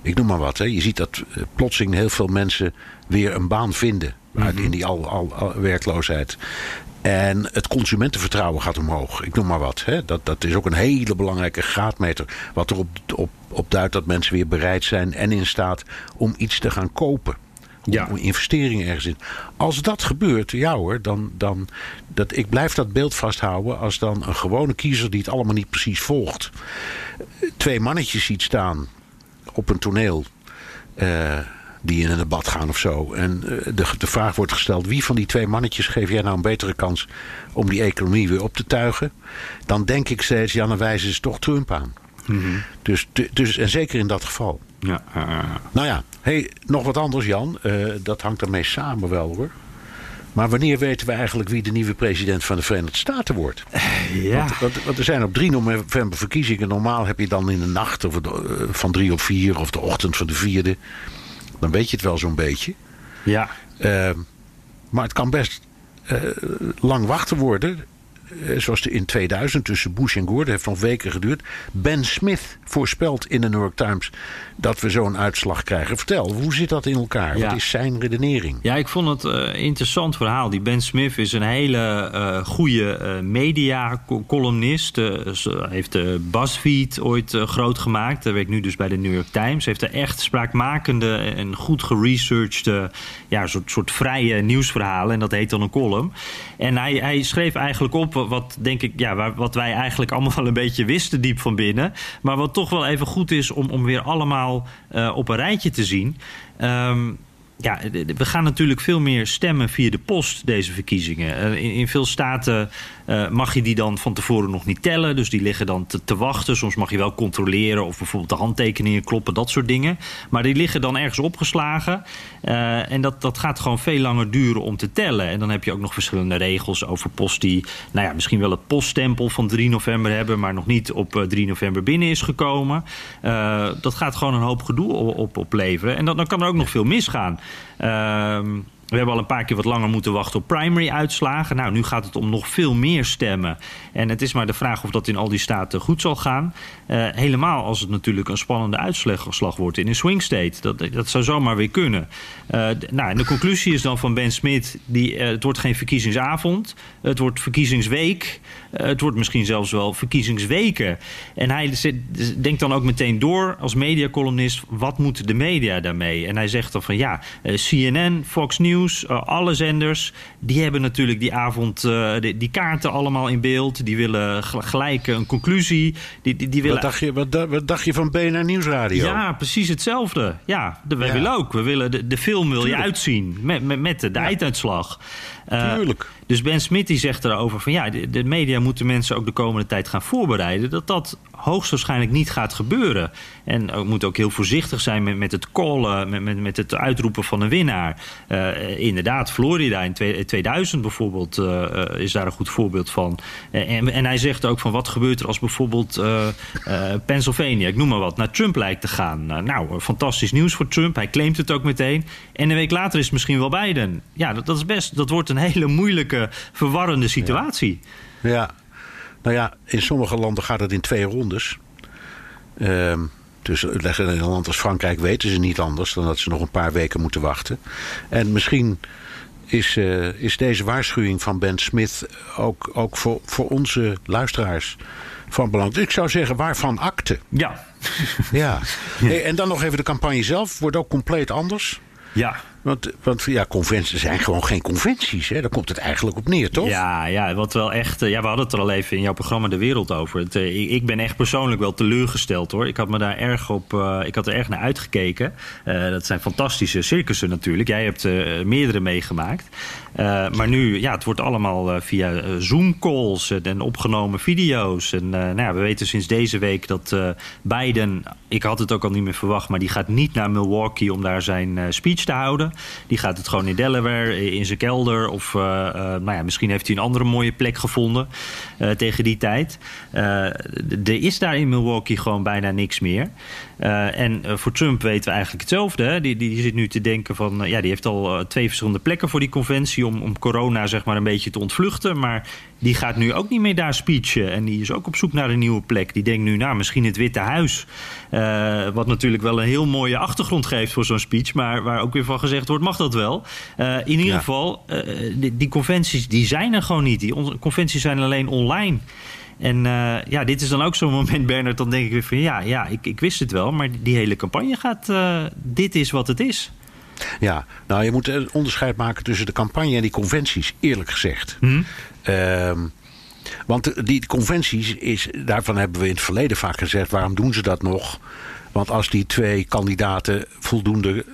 Ik noem maar wat. Hè. Je ziet dat uh, plotseling heel veel mensen weer een baan vinden. Mm -hmm. In die al, al, al, werkloosheid. En het consumentenvertrouwen gaat omhoog. Ik noem maar wat. Hè. Dat, dat is ook een hele belangrijke graadmeter. Wat erop op, op duidt dat mensen weer bereid zijn en in staat om iets te gaan kopen. Ja. om investeringen ergens in. Als dat gebeurt, ja hoor, dan. dan dat, ik blijf dat beeld vasthouden. Als dan een gewone kiezer die het allemaal niet precies volgt. twee mannetjes ziet staan op een toneel. Uh, die in een debat gaan of zo. En uh, de, de vraag wordt gesteld: wie van die twee mannetjes geef jij nou een betere kans om die economie weer op te tuigen? Dan denk ik steeds: ja, dan wijzen ze toch Trump aan. Mm -hmm. dus, dus, en zeker in dat geval. Ja, uh, nou ja, hey, nog wat anders, Jan. Uh, dat hangt ermee samen wel hoor. Maar wanneer weten we eigenlijk wie de nieuwe president van de Verenigde Staten wordt? Ja. Want, want, want er zijn op 3 november verkiezingen. Normaal heb je dan in de nacht of de, uh, van 3 op 4 of de ochtend van de vierde. Dan weet je het wel zo'n beetje. Ja. Maar het kan best lang wachten worden. Eh, zoals de in 2000 tussen Bush en Gore, dat heeft nog weken geduurd. Ben Smith voorspelt in de New York Times dat we zo'n uitslag krijgen. Vertel, hoe zit dat in elkaar? Ja. Wat is zijn redenering? Ja, ik vond het een interessant verhaal. Die Ben Smith is een hele eh goede eh, media-columnist. Eh, heeft de BuzzFeed ooit eh, groot gemaakt. Hij werkt nu dus bij de New York Times. Heeft er echt spraakmakende en goed geresearchde... ja, soort, soort vrije nieuwsverhalen. En dat heet dan een column. En hij, hij schreef eigenlijk op wat, denk ik... Ja, wat wij eigenlijk allemaal wel een beetje wisten diep van binnen. Maar wat toch wel even goed is om, om weer allemaal eh, op een rijtje te zien... Ehm, ja, we gaan natuurlijk veel meer stemmen via de post, deze verkiezingen. Eh, in, in veel staten eh, mag je die dan van tevoren nog niet tellen. Dus die liggen dan te, te wachten. Soms mag je wel controleren of bijvoorbeeld de handtekeningen kloppen, dat soort dingen. Maar die liggen dan ergens opgeslagen. Eh, en dat, dat gaat gewoon veel langer duren om te tellen. En dan heb je ook nog verschillende regels over post die... nou ja, misschien wel het poststempel van 3 november hebben... maar nog niet op eh, 3 november binnen is gekomen. Eh, dat gaat gewoon een hoop gedoe op, op, opleveren. En dan, dan kan er ook nog veel misgaan. Ehm, we hebben al een paar keer wat langer moeten wachten op primary-uitslagen. Nou, nu gaat het om nog veel meer stemmen. En het is maar de vraag of dat in al die staten goed zal gaan. Eh, helemaal als het natuurlijk een spannende uitslag wordt in een swing state. Dat, dat zou zomaar weer kunnen. Eh, nou, en de conclusie is dan van Ben Smith... Die, eh, het wordt geen verkiezingsavond. Het wordt verkiezingsweek. Het wordt misschien zelfs wel verkiezingsweken. En hij denkt dan ook meteen door als mediacolumnist... wat moeten de media daarmee? En hij zegt dan van ja, CNN, Fox News, eh, alle zenders... die hebben natuurlijk die avond eh, die, die kaarten allemaal in beeld. Die willen gel- gelijk een conclusie. Die, die, die willen Wat dacht, je, wat, wat dacht je van BNR Nieuwsradio? ja, precies hetzelfde. Ja, de, wij Ja. willen ook. We willen de, de film wil je uitzien met, met, met de, de einduitslag. Eh, Tuurlijk. Dus Ben Smit die zegt erover van ja, de, media moeten mensen ook de komende tijd gaan voorbereiden. Dat dat hoogstwaarschijnlijk niet gaat gebeuren. En we moeten ook heel voorzichtig zijn met, met het callen, met, met, met het uitroepen van een winnaar. Eh, inderdaad, Florida in twee- 2000 bijvoorbeeld eh, is daar een goed voorbeeld van. Eh, en, en hij zegt ook van wat gebeurt er als bijvoorbeeld Pennsylvania, ik noem maar wat, naar Trump lijkt te gaan. Eh, nou, fantastisch nieuws voor Trump. Hij claimt het ook meteen. En een week later is het misschien wel Biden. Ja, dat, dat is best. Dat wordt een hele moeilijke, verwarrende situatie. Ja. Nou ja, in sommige landen gaat het in twee rondes. Ehm, dus in een land als Frankrijk weten ze niet anders dan dat ze nog een paar weken moeten wachten. En misschien is, eh, is deze waarschuwing van Ben Smith ook, ook voor, voor onze luisteraars van belang. Ik zou zeggen, waarvan akte? Ja. Ja. Hey, en dan nog even de campagne zelf. Wordt ook compleet anders. Ja. Want, want ja, conventies zijn gewoon geen conventies. Hè? Daar komt het eigenlijk op neer, toch? Ja, ja, wat wel echt. eh, Ja, we hadden het er al even in jouw programma De Wereld over. Het, eh, ik, ben echt persoonlijk wel teleurgesteld hoor. Ik had me daar erg op. eh, ik had er erg naar uitgekeken. Dat zijn fantastische circussen natuurlijk. Jij hebt meerdere meegemaakt. Eh, maar nu, ja, het wordt allemaal eh, via eh, Zoom-calls en, en opgenomen video's. En nou ja, we weten sinds deze week dat Biden. Ik had het ook al niet meer verwacht, maar die gaat niet naar Milwaukee om daar zijn speech te houden. Die gaat het gewoon in Delaware, in zijn kelder. Of nou ja, misschien heeft hij een andere mooie plek gevonden tegen die tijd. Er is daar in Milwaukee gewoon bijna niks meer. Eh, en eh, voor Trump weten we eigenlijk hetzelfde. Hè? Die, die zit nu te denken van... eh, ja, die heeft al twee verschillende plekken voor die conventie... om, om corona zeg maar een beetje te ontvluchten. Maar die gaat nu ook niet meer daar speechen. En die is ook op zoek naar een nieuwe plek. Die denkt nu, nou, misschien het Witte Huis. Wat natuurlijk wel een heel mooie achtergrond geeft voor zo'n speech. Maar waar ook weer van gezegd wordt, mag dat wel. In ieder Ja. geval, die, die conventies die zijn er gewoon niet. Die on- conventies zijn alleen online. En eh, ja, dit is dan ook zo'n moment, Bernard. Dan denk ik weer van ja, ja ik, ik wist het wel. Maar die hele campagne gaat. eh, dit is wat het is. Ja, nou je moet een onderscheid maken tussen de campagne en die conventies, eerlijk gezegd. Hm? Ehm, want die conventies, is, daarvan hebben we in het verleden vaak gezegd, waarom doen ze dat nog? Want als die twee kandidaten voldoende eh,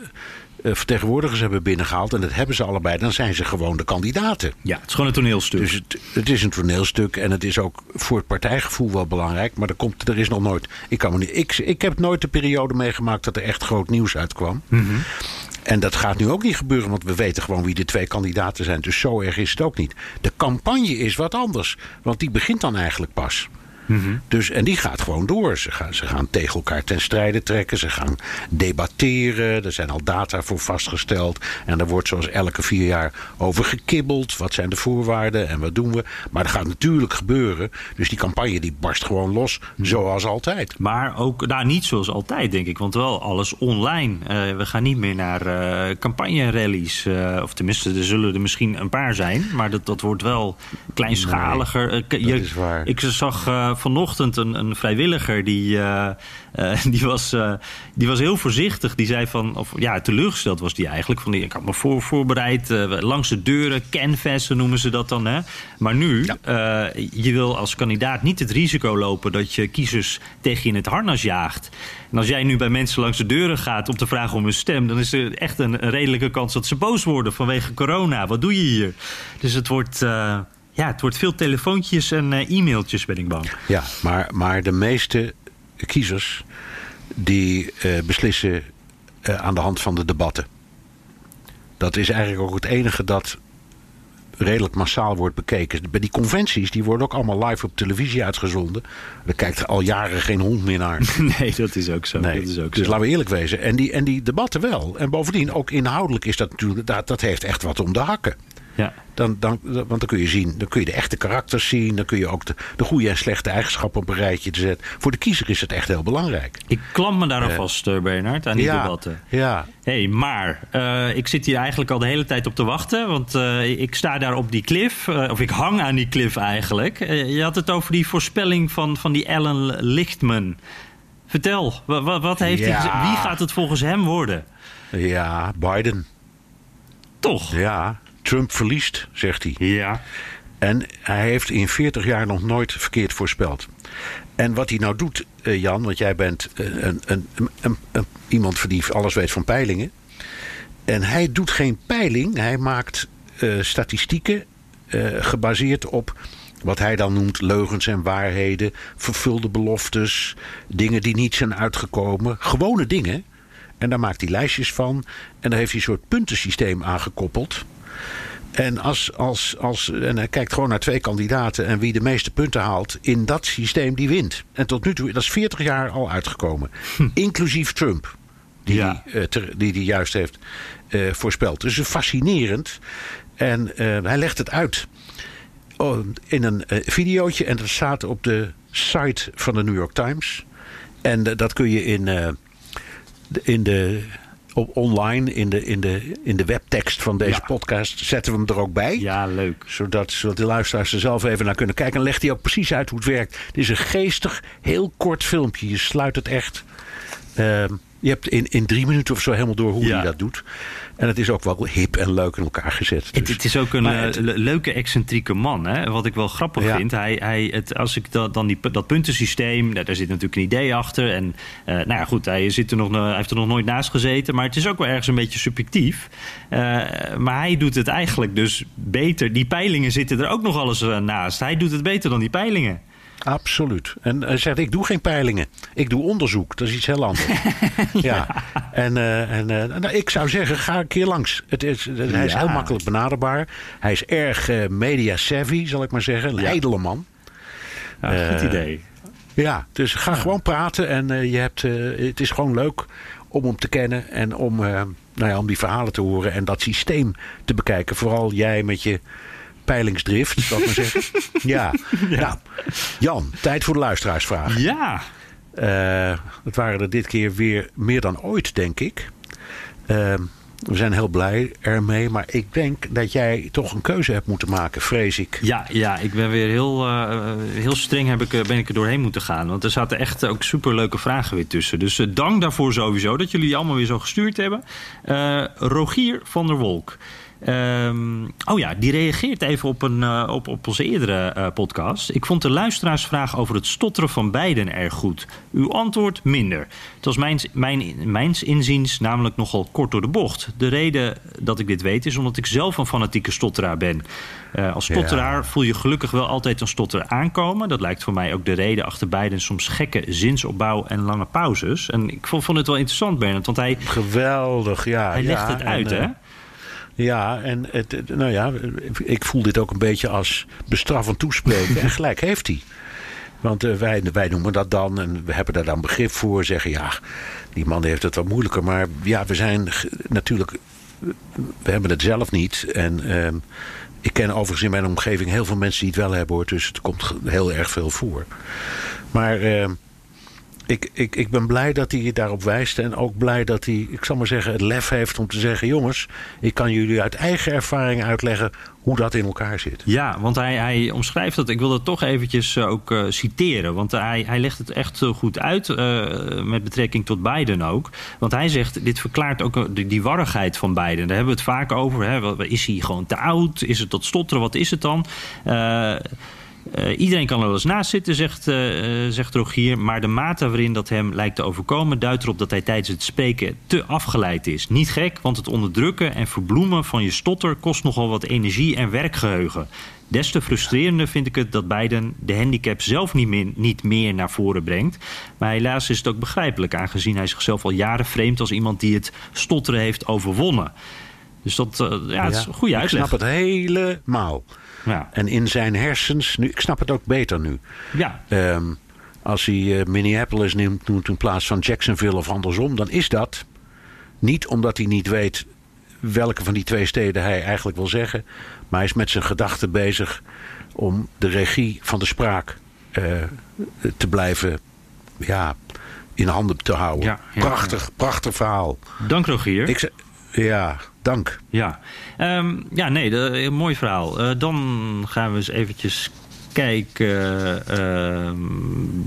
vertegenwoordigers hebben binnengehaald, en dat hebben ze allebei, dan zijn ze gewoon de kandidaten. Ja, het is gewoon een toneelstuk. Dus het, het is een toneelstuk en het is ook voor het partijgevoel wel belangrijk. Maar er, komt, er is nog nooit. Ik, kan me niet, ik, ik heb nooit de periode meegemaakt dat er echt groot nieuws uitkwam. En dat gaat nu ook niet gebeuren, want we weten gewoon wie de twee kandidaten zijn. Dus zo erg is het ook niet. De campagne is wat anders, want die begint dan eigenlijk pas. Dus, en die gaat gewoon door. Ze gaan, ze gaan tegen elkaar ten strijde trekken. Ze gaan debatteren. Er zijn al data voor vastgesteld. En daar wordt zoals elke vier jaar over gekibbeld. Wat zijn de voorwaarden en wat doen we? Maar dat gaat natuurlijk gebeuren. Dus die campagne die barst gewoon los. Zoals altijd. Maar ook, nou niet zoals altijd denk ik, want wel alles online. Eh, we gaan niet meer naar uh, campagne-rallies. Uh, of tenminste, er zullen er misschien een paar zijn. Maar dat, dat wordt wel kleinschaliger. Nee, dat je, is waar. Ik zag vanochtend een, een vrijwilliger die, die, was, die was heel voorzichtig. Die zei van, of ja, teleurgesteld was die eigenlijk. Van, ik had me voor, voorbereid, langs de deuren, canvassen noemen ze dat dan. Hè? Maar nu, ja. je wil als kandidaat niet het risico lopen dat je kiezers tegen je in het harnas jaagt. En als jij nu bij mensen langs de deuren gaat om te vragen om hun stem, dan is er echt een, een redelijke kans dat ze boos worden vanwege corona. Wat doe je hier? Dus het wordt. Uh, ja, het wordt veel telefoontjes en uh, e-mailtjes, ben ik bang. Ja, maar, maar de meeste kiezers die uh, beslissen aan de hand van de debatten. Dat is eigenlijk ook het enige dat redelijk massaal wordt bekeken. Bij die conventies, die worden ook allemaal live op televisie uitgezonden. Daar kijkt al jaren geen hond meer naar. Nee, dat is ook zo. Nee. Dat is ook dus zo. laten we eerlijk wezen. En die, en die debatten wel. En bovendien, ook inhoudelijk is dat natuurlijk, dat, dat heeft echt wat om de hakken. Ja. Dan, dan, want dan kun je zien, dan kun je de echte karakters zien. Dan kun je ook de, de goede en slechte eigenschappen op een rijtje zetten. Voor de kiezer is het echt heel belangrijk. Ik klamp me daar uh, vast, uh, Bernard, aan die ja, debatten. Ja. hey, maar uh, ik zit hier eigenlijk al de hele tijd op te wachten. Want ik sta daar op die cliff. of ik hang aan die cliff eigenlijk. je had het over die voorspelling van, van die Alan Lichtman. Vertel, wat, wat heeft ja. hij, wie gaat het volgens hem worden? Ja, Biden. Toch? Ja, Trump verliest, zegt hij. Ja. En hij heeft in 40 jaar nog nooit verkeerd voorspeld. En wat hij nou doet, uh, Jan, want jij bent uh, een, een, een, iemand die alles weet van peilingen. En hij doet geen peiling, hij maakt uh, statistieken gebaseerd op wat hij dan noemt leugens en waarheden, vervulde beloftes, dingen die niet zijn uitgekomen, gewone dingen. En daar maakt hij lijstjes van. En daar heeft hij een soort puntensysteem aangekoppeld. En, als, als, als, en hij kijkt gewoon naar twee kandidaten. En wie de meeste punten haalt in dat systeem, die wint. En tot nu toe, dat is 40 jaar al uitgekomen. Hm. Inclusief Trump. Die, ja. uh, ter, die die juist heeft uh, voorspeld. Dus fascinerend. En uh, hij legt het uit in een videootje. En dat staat op de site van de New York Times. En dat kun je in, in de op online in de, in, de, in de webtekst van deze Ja. podcast zetten we hem er ook bij. Ja, leuk. Zodat, zodat de luisteraars er zelf even naar kunnen kijken. En legt hij ook precies uit hoe het werkt. Het is een geestig, heel kort filmpje. Je sluit het echt. ehm, je hebt in, in drie minuten of zo helemaal door hoe Ja. hij dat doet. En het is ook wel hip en leuk in elkaar gezet. Het, Dus- het is ook een eh, het- le- leuke, excentrieke man. Hè? Wat ik wel grappig Ja. vind. Hij, hij, het, als ik dat, dan die, dat puntensysteem. nou, Daar zit natuurlijk een idee achter. En eh, nou ja, goed, hij, zit er nog, hij heeft er nog nooit naast gezeten. Maar het is ook wel ergens een beetje subjectief. Eh, maar hij doet het eigenlijk dus beter. Die peilingen zitten er ook nog alles eh, naast. Hij doet het beter dan die peilingen. Absoluut. En hij zegt, ik doe geen peilingen. Ik doe onderzoek. Dat is iets heel anders. ja. En, eh, en eh, nou, ik zou zeggen, ga een keer langs. Het is, hij is heel makkelijk benaderbaar. Hij is erg eh, media savvy, zal ik maar zeggen. Een Ja. ijdele man. Ja, goed Eh, idee. Ja, dus ga gewoon praten. En eh, je hebt, eh, het is gewoon leuk om hem te kennen. En om, eh, nou ja, om die verhalen te horen. En dat systeem te bekijken. Vooral jij met je peilingsdrift, zal ik maar zeggen. ja. Nou, Jan, tijd voor de luisteraarsvraag. Ja, Eh, het waren er dit keer weer meer dan ooit, denk ik. Eh, we zijn heel blij ermee. Maar ik denk dat jij toch een keuze hebt moeten maken, vrees ik. Ja, ja, ik ben weer heel, eh, heel streng heb ik, eh, ben ik er doorheen moeten gaan. Want er zaten echt ook superleuke vragen weer tussen. Dus dank daarvoor sowieso dat jullie die allemaal weer zo gestuurd hebben. Rogier van der Wolk. Ehm, oh ja, die reageert even op, een, eh, op, op onze eerdere eh, podcast. Ik vond de luisteraarsvraag over het stotteren van beiden erg goed. Uw antwoord minder. Het was mijns, mijn, mijns inziens namelijk nogal kort door de bocht. De reden dat ik dit weet is omdat ik zelf een fanatieke stotteraar ben. Eh, als stotteraar voel je gelukkig wel altijd een stotter aankomen. Dat lijkt voor mij ook de reden achter beiden soms gekke zinsopbouw en lange pauzes. En ik vond, vond het wel interessant, Bernard, want hij, Geweldig, ja. hij ja, legt het uit, hè? Ja, en het, nou ja, ik voel dit ook een beetje als bestraffend toespreken. en gelijk heeft hij. Want eh, wij, wij noemen dat dan en we hebben daar dan begrip voor. Zeggen ja, die man heeft het wat moeilijker. Maar ja, we zijn natuurlijk. We hebben het zelf niet. En ehm, ik ken overigens in mijn omgeving heel veel mensen die het wel hebben hoor. Dus het komt heel erg veel voor. Maar. ehm, ik, ik, ik ben blij dat hij je daarop wijst. En ook blij dat hij, ik zal maar zeggen, het lef heeft om te zeggen: jongens, ik kan jullie uit eigen ervaring uitleggen hoe dat in elkaar zit. Ja, want hij, hij omschrijft dat. Ik wil dat toch eventjes eh, ook eh, citeren. Want hij, hij legt het echt eh, goed uit. eh, met betrekking tot Biden ook. Want hij zegt: dit verklaart ook eh, die, warrigheid van Biden. Daar hebben we het vaak over. Hè. Is hij gewoon te oud? Is het tot stotteren? Wat is het dan? Eh, eh, iedereen kan er wel eens naast zitten, zegt, eh, eh, zegt Rogier. Maar de mate waarin dat hem lijkt te overkomen... duidt erop dat hij tijdens het spreken te afgeleid is. Niet gek, want het onderdrukken en verbloemen van je stotter... kost nogal wat energie en werkgeheugen. Des te frustrerender vind ik het dat Biden de handicap zelf niet meer, niet meer naar voren brengt. Maar helaas is het ook begrijpelijk... aangezien hij zichzelf al jaren vreemd als iemand die het stotteren heeft overwonnen. Dus dat ja, het is een goede ik uitleg. snap het helemaal. Ja. En in zijn hersens, nu, ik snap het ook beter nu. ja, Ehm, als hij eh, Minneapolis neemt, noemt in plaats van Jacksonville of andersom, dan is dat niet omdat hij niet weet welke van die twee steden hij eigenlijk wil zeggen. Maar hij is met zijn gedachten bezig om de regie van de spraak eh, te blijven ja, in handen te houden. Ja, ja, prachtig, prachtig verhaal. dank Rogier. Ik ja, dank. Ja, Ehm, ja nee, de, een mooi verhaal. Eh, dan gaan we eens eventjes kijken. ehm,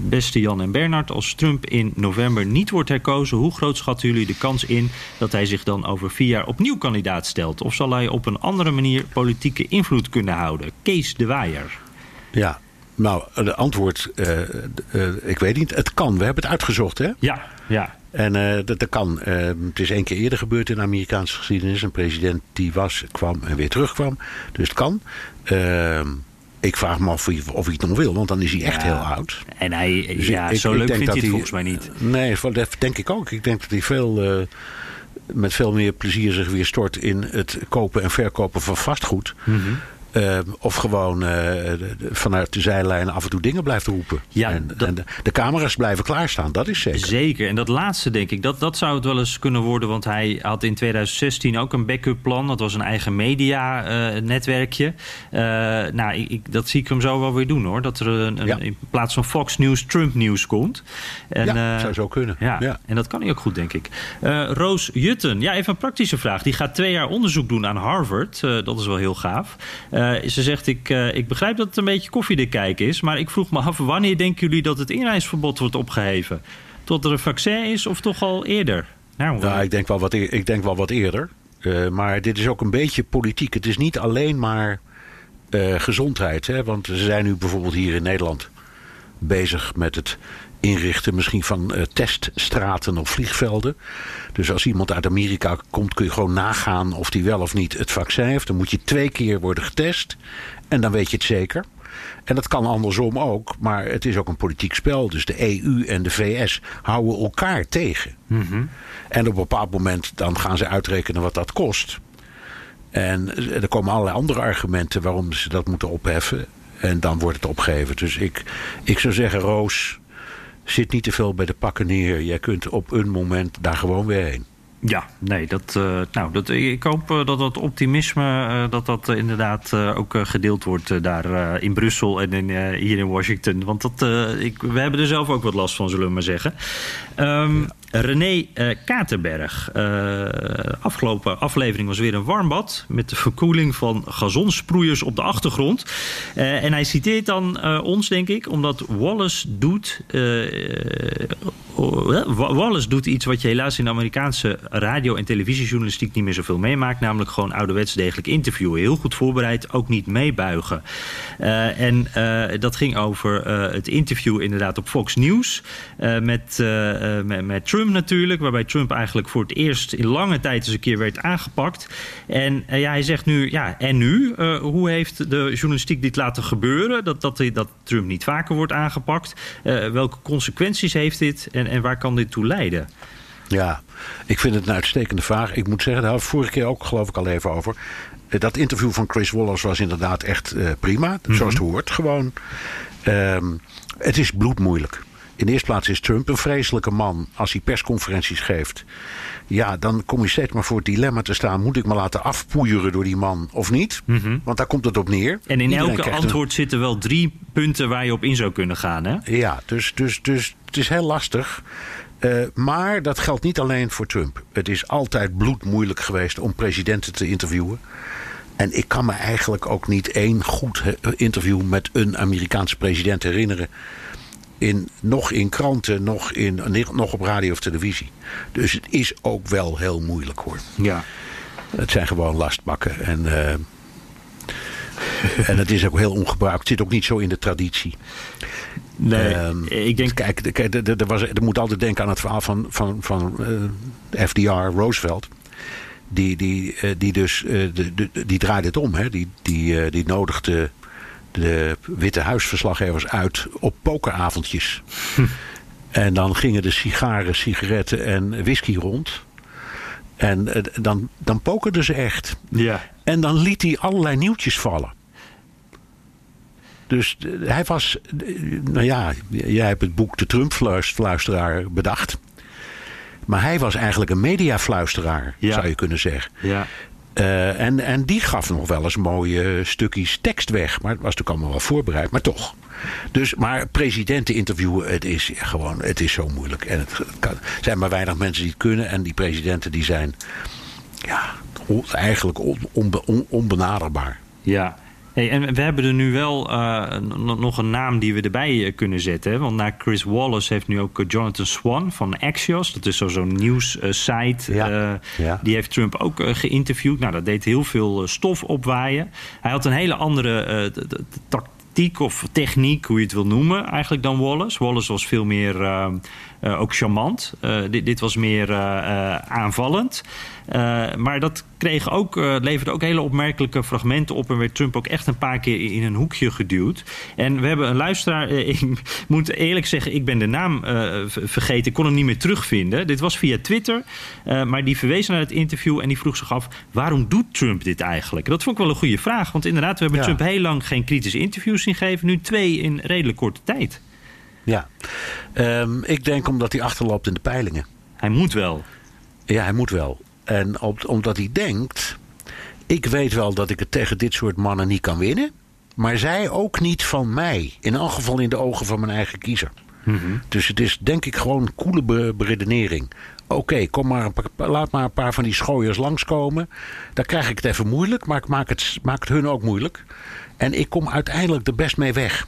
beste Jan en Bernard, als Trump in november niet wordt herkozen... hoe groot schatten jullie de kans in dat hij zich dan over vier jaar opnieuw kandidaat stelt? Of zal hij op een andere manier politieke invloed kunnen houden? Kees de Waaier. Ja, nou, de antwoord, eh, eh, ik weet niet. Het kan, we hebben het uitgezocht, hè? Ja, ja. En eh, dat, dat kan. Eh, het is één keer eerder gebeurd in de Amerikaanse geschiedenis. Een president die was, kwam en weer terugkwam. Dus het kan. Eh, ik vraag me af of hij, of hij het nog wil, want dan is hij echt heel oud. En hij, Dus ja, ik- zo ik leuk vindt hij het volgens mij niet. Nee, dat denk ik ook. Ik denk dat hij veel, eh, met veel meer plezier zich weer stort in het kopen en verkopen van vastgoed. Mhm. Eh, of gewoon eh, vanuit de zijlijn af en toe dingen blijft roepen. Ja, en, dat- en de, de camera's blijven klaarstaan, dat is zeker. Zeker. En dat laatste, denk ik, dat, dat zou het wel eens kunnen worden. Want hij had in 2016 ook een backup plan. Dat was een eigen media-netwerkje. nou, ik, ik- dat zie ik hem zo wel weer doen, hoor. Dat er een, in plaats van Fox News Trump News komt. En, ja, eh, zou zo kunnen. ja, Ja. en dat kan hij ook goed, denk ik. Eh, Roos Jutten, ja, even een praktische vraag. Die gaat twee jaar onderzoek doen aan Harvard. Eh, dat is wel heel gaaf. Eh, ze zegt, ik, eh, ik begrijp dat het een beetje koffiedik kijken is... maar ik vroeg me af, wanneer denken jullie dat het inreisverbod wordt opgeheven? Tot er een vaccin is of toch al eerder? Nou, Nou, ik denk wel wat, eer- ik denk wel wat eerder. Eh, maar dit is ook een beetje politiek. Het is niet alleen maar eh, gezondheid. Hè? Want ze zijn nu bijvoorbeeld hier in Nederland bezig met het inrichten misschien van eh, teststraten op vliegvelden. Dus als iemand uit Amerika komt kun je gewoon nagaan of die wel of niet het vaccin heeft. Dan moet je twee keer worden getest en dan weet je het zeker. En dat kan andersom ook, maar het is ook een politiek spel. Dus de EU en de VS houden elkaar tegen. En op een bepaald moment dan gaan ze uitrekenen wat dat kost. En er komen allerlei andere argumenten waarom ze dat moeten opheffen. En dan wordt het opgegeven. Dus ik, ik zou zeggen, Roos, zit niet te veel bij de pakken neer. Jij kunt op een moment daar gewoon weer heen. Ja, nee, dat, eh, nou, dat, ik hoop eh, dat dat optimisme eh, dat dat inderdaad ook gedeeld wordt daar in Brussel en in, hier in Washington. Want dat, ik, we hebben er zelf ook wat last van, zullen we maar zeggen. Ehm, René eh, Katerberg. Eh, afgelopen aflevering was weer een warm bad met de verkoeling van gazonsproeiers op de achtergrond. Eh, en hij citeert dan ons, denk ik, omdat Wallace doet. Wa- Wallace doet iets wat je helaas in de Amerikaanse radio- en televisiejournalistiek niet meer zoveel meemaakt. Namelijk gewoon ouderwets degelijk interviewen. Heel goed voorbereid, ook niet meebuigen. En dat ging over het interview inderdaad op Fox News. met, met, met Trump natuurlijk. Waarbij Trump eigenlijk voor het eerst in lange tijd eens een keer werd aangepakt. En eh, ja, hij zegt nu, ja, en nu? Eh, hoe heeft de journalistiek dit laten gebeuren? Dat, dat, dat Trump niet vaker wordt aangepakt? Eh, welke consequenties heeft dit? En, en waar kan dit toe leiden? Ja, ik vind het een uitstekende vraag. Ik moet zeggen, daar hadden we vorige keer ook geloof ik al even over. Dat interview van Chris Wallace was inderdaad echt prima. Zoals het hoort, gewoon. Ehm, het is bloedmoeilijk. In de eerste plaats is Trump een vreselijke man. Als hij persconferenties geeft. Ja, dan kom je steeds maar voor het dilemma te staan. Moet ik me laten afpoeieren door die man of niet? Want daar komt het op neer. En in Iedereen elke een- antwoord zitten wel drie punten waar je op in zou kunnen gaan. Hè? Ja, dus, dus, dus het is heel lastig. Eh, maar dat geldt niet alleen voor Trump. Het is altijd bloedmoeilijk geweest om presidenten te interviewen. En ik kan me eigenlijk ook niet één goed interview met een Amerikaanse president herinneren. In, nog in kranten, nog, in, nog op radio of televisie. Dus het is ook wel heel moeilijk hoor. Ja. Het zijn gewoon lastbakken. En, eh, en het is ook heel ongebruikt. Het zit ook niet zo in de traditie. Nee, Ehm, ik denk... Kijk, de- kijk, de- er was, er moet altijd denken aan het verhaal van, van, van eh, FDR, Roosevelt. Die, die, eh, die dus, de, de, die draaide het om. Hè? Die, die, die nodigde de Witte Huisverslaggevers uit op pokeravondjes. En dan gingen de sigaren, sigaretten en whisky rond. En eh, dan, dan pokerden ze echt. Ja. En dan liet hij allerlei nieuwtjes vallen. Dus hij was, nou ja, jij hebt het boek De Trump-fluisteraar bedacht. Maar hij was eigenlijk een mediafluisteraar, Ja. zou je kunnen zeggen. Ja. Eh, en, en die gaf nog wel eens mooie stukjes tekst weg. Maar het was natuurlijk allemaal wel voorbereid, maar toch. Dus, maar presidenten interviewen, het is gewoon, het is zo moeilijk. En het, kan- er zijn maar weinig mensen die het kunnen. En die presidenten die zijn, ja, eigenlijk on- onbe- on- onbenaderbaar. Ja. Hey, en we hebben er nu wel eh, nog een naam die we erbij eh, kunnen zetten. hè. Want na Chris Wallace heeft nu ook eh, Jonathan Swan van Axios. Dat is zo- zo'n nieuws-site. Ja. Ja. Die heeft Trump ook geïnterviewd. Nou, dat deed heel veel stof opwaaien. Hij had een hele andere tactiek of techniek, hoe je het wil noemen, eigenlijk dan Wallace. Wallace was veel meer eh, eh, ook charmant. Eh, dit, dit was meer eh, eh, aanvallend. Eh, maar dat kreeg ook, eh, leverde ook hele opmerkelijke fragmenten op. En werd Trump ook echt een paar keer in een hoekje geduwd. En we hebben een luisteraar. eh, ik moet eerlijk zeggen, ik ben de naam eh, vergeten. Ik kon hem niet meer terugvinden. Dit was via Twitter. eh, maar die verwees naar het interview en die vroeg zich af: waarom doet Trump dit eigenlijk? Dat vond ik wel een goede vraag. Want inderdaad, we hebben Ja. Trump heel lang geen kritische interviews zien geven. Nu twee in redelijk korte tijd. Ja, Ehm, ik denk omdat hij achterloopt in de peilingen. Hij moet wel. Ja, hij moet wel. En op, omdat hij denkt, ik weet wel dat ik het tegen dit soort mannen niet kan winnen. Maar zij ook niet van mij. In elk geval in de ogen van mijn eigen kiezer. Dus het is denk ik gewoon koele be- beredenering. Oké, kom maar, een paar- laat maar een paar van die schooiers langskomen. Dan krijg ik het even moeilijk, maar ik maak het, maak het hun ook moeilijk. En ik kom uiteindelijk er best mee weg.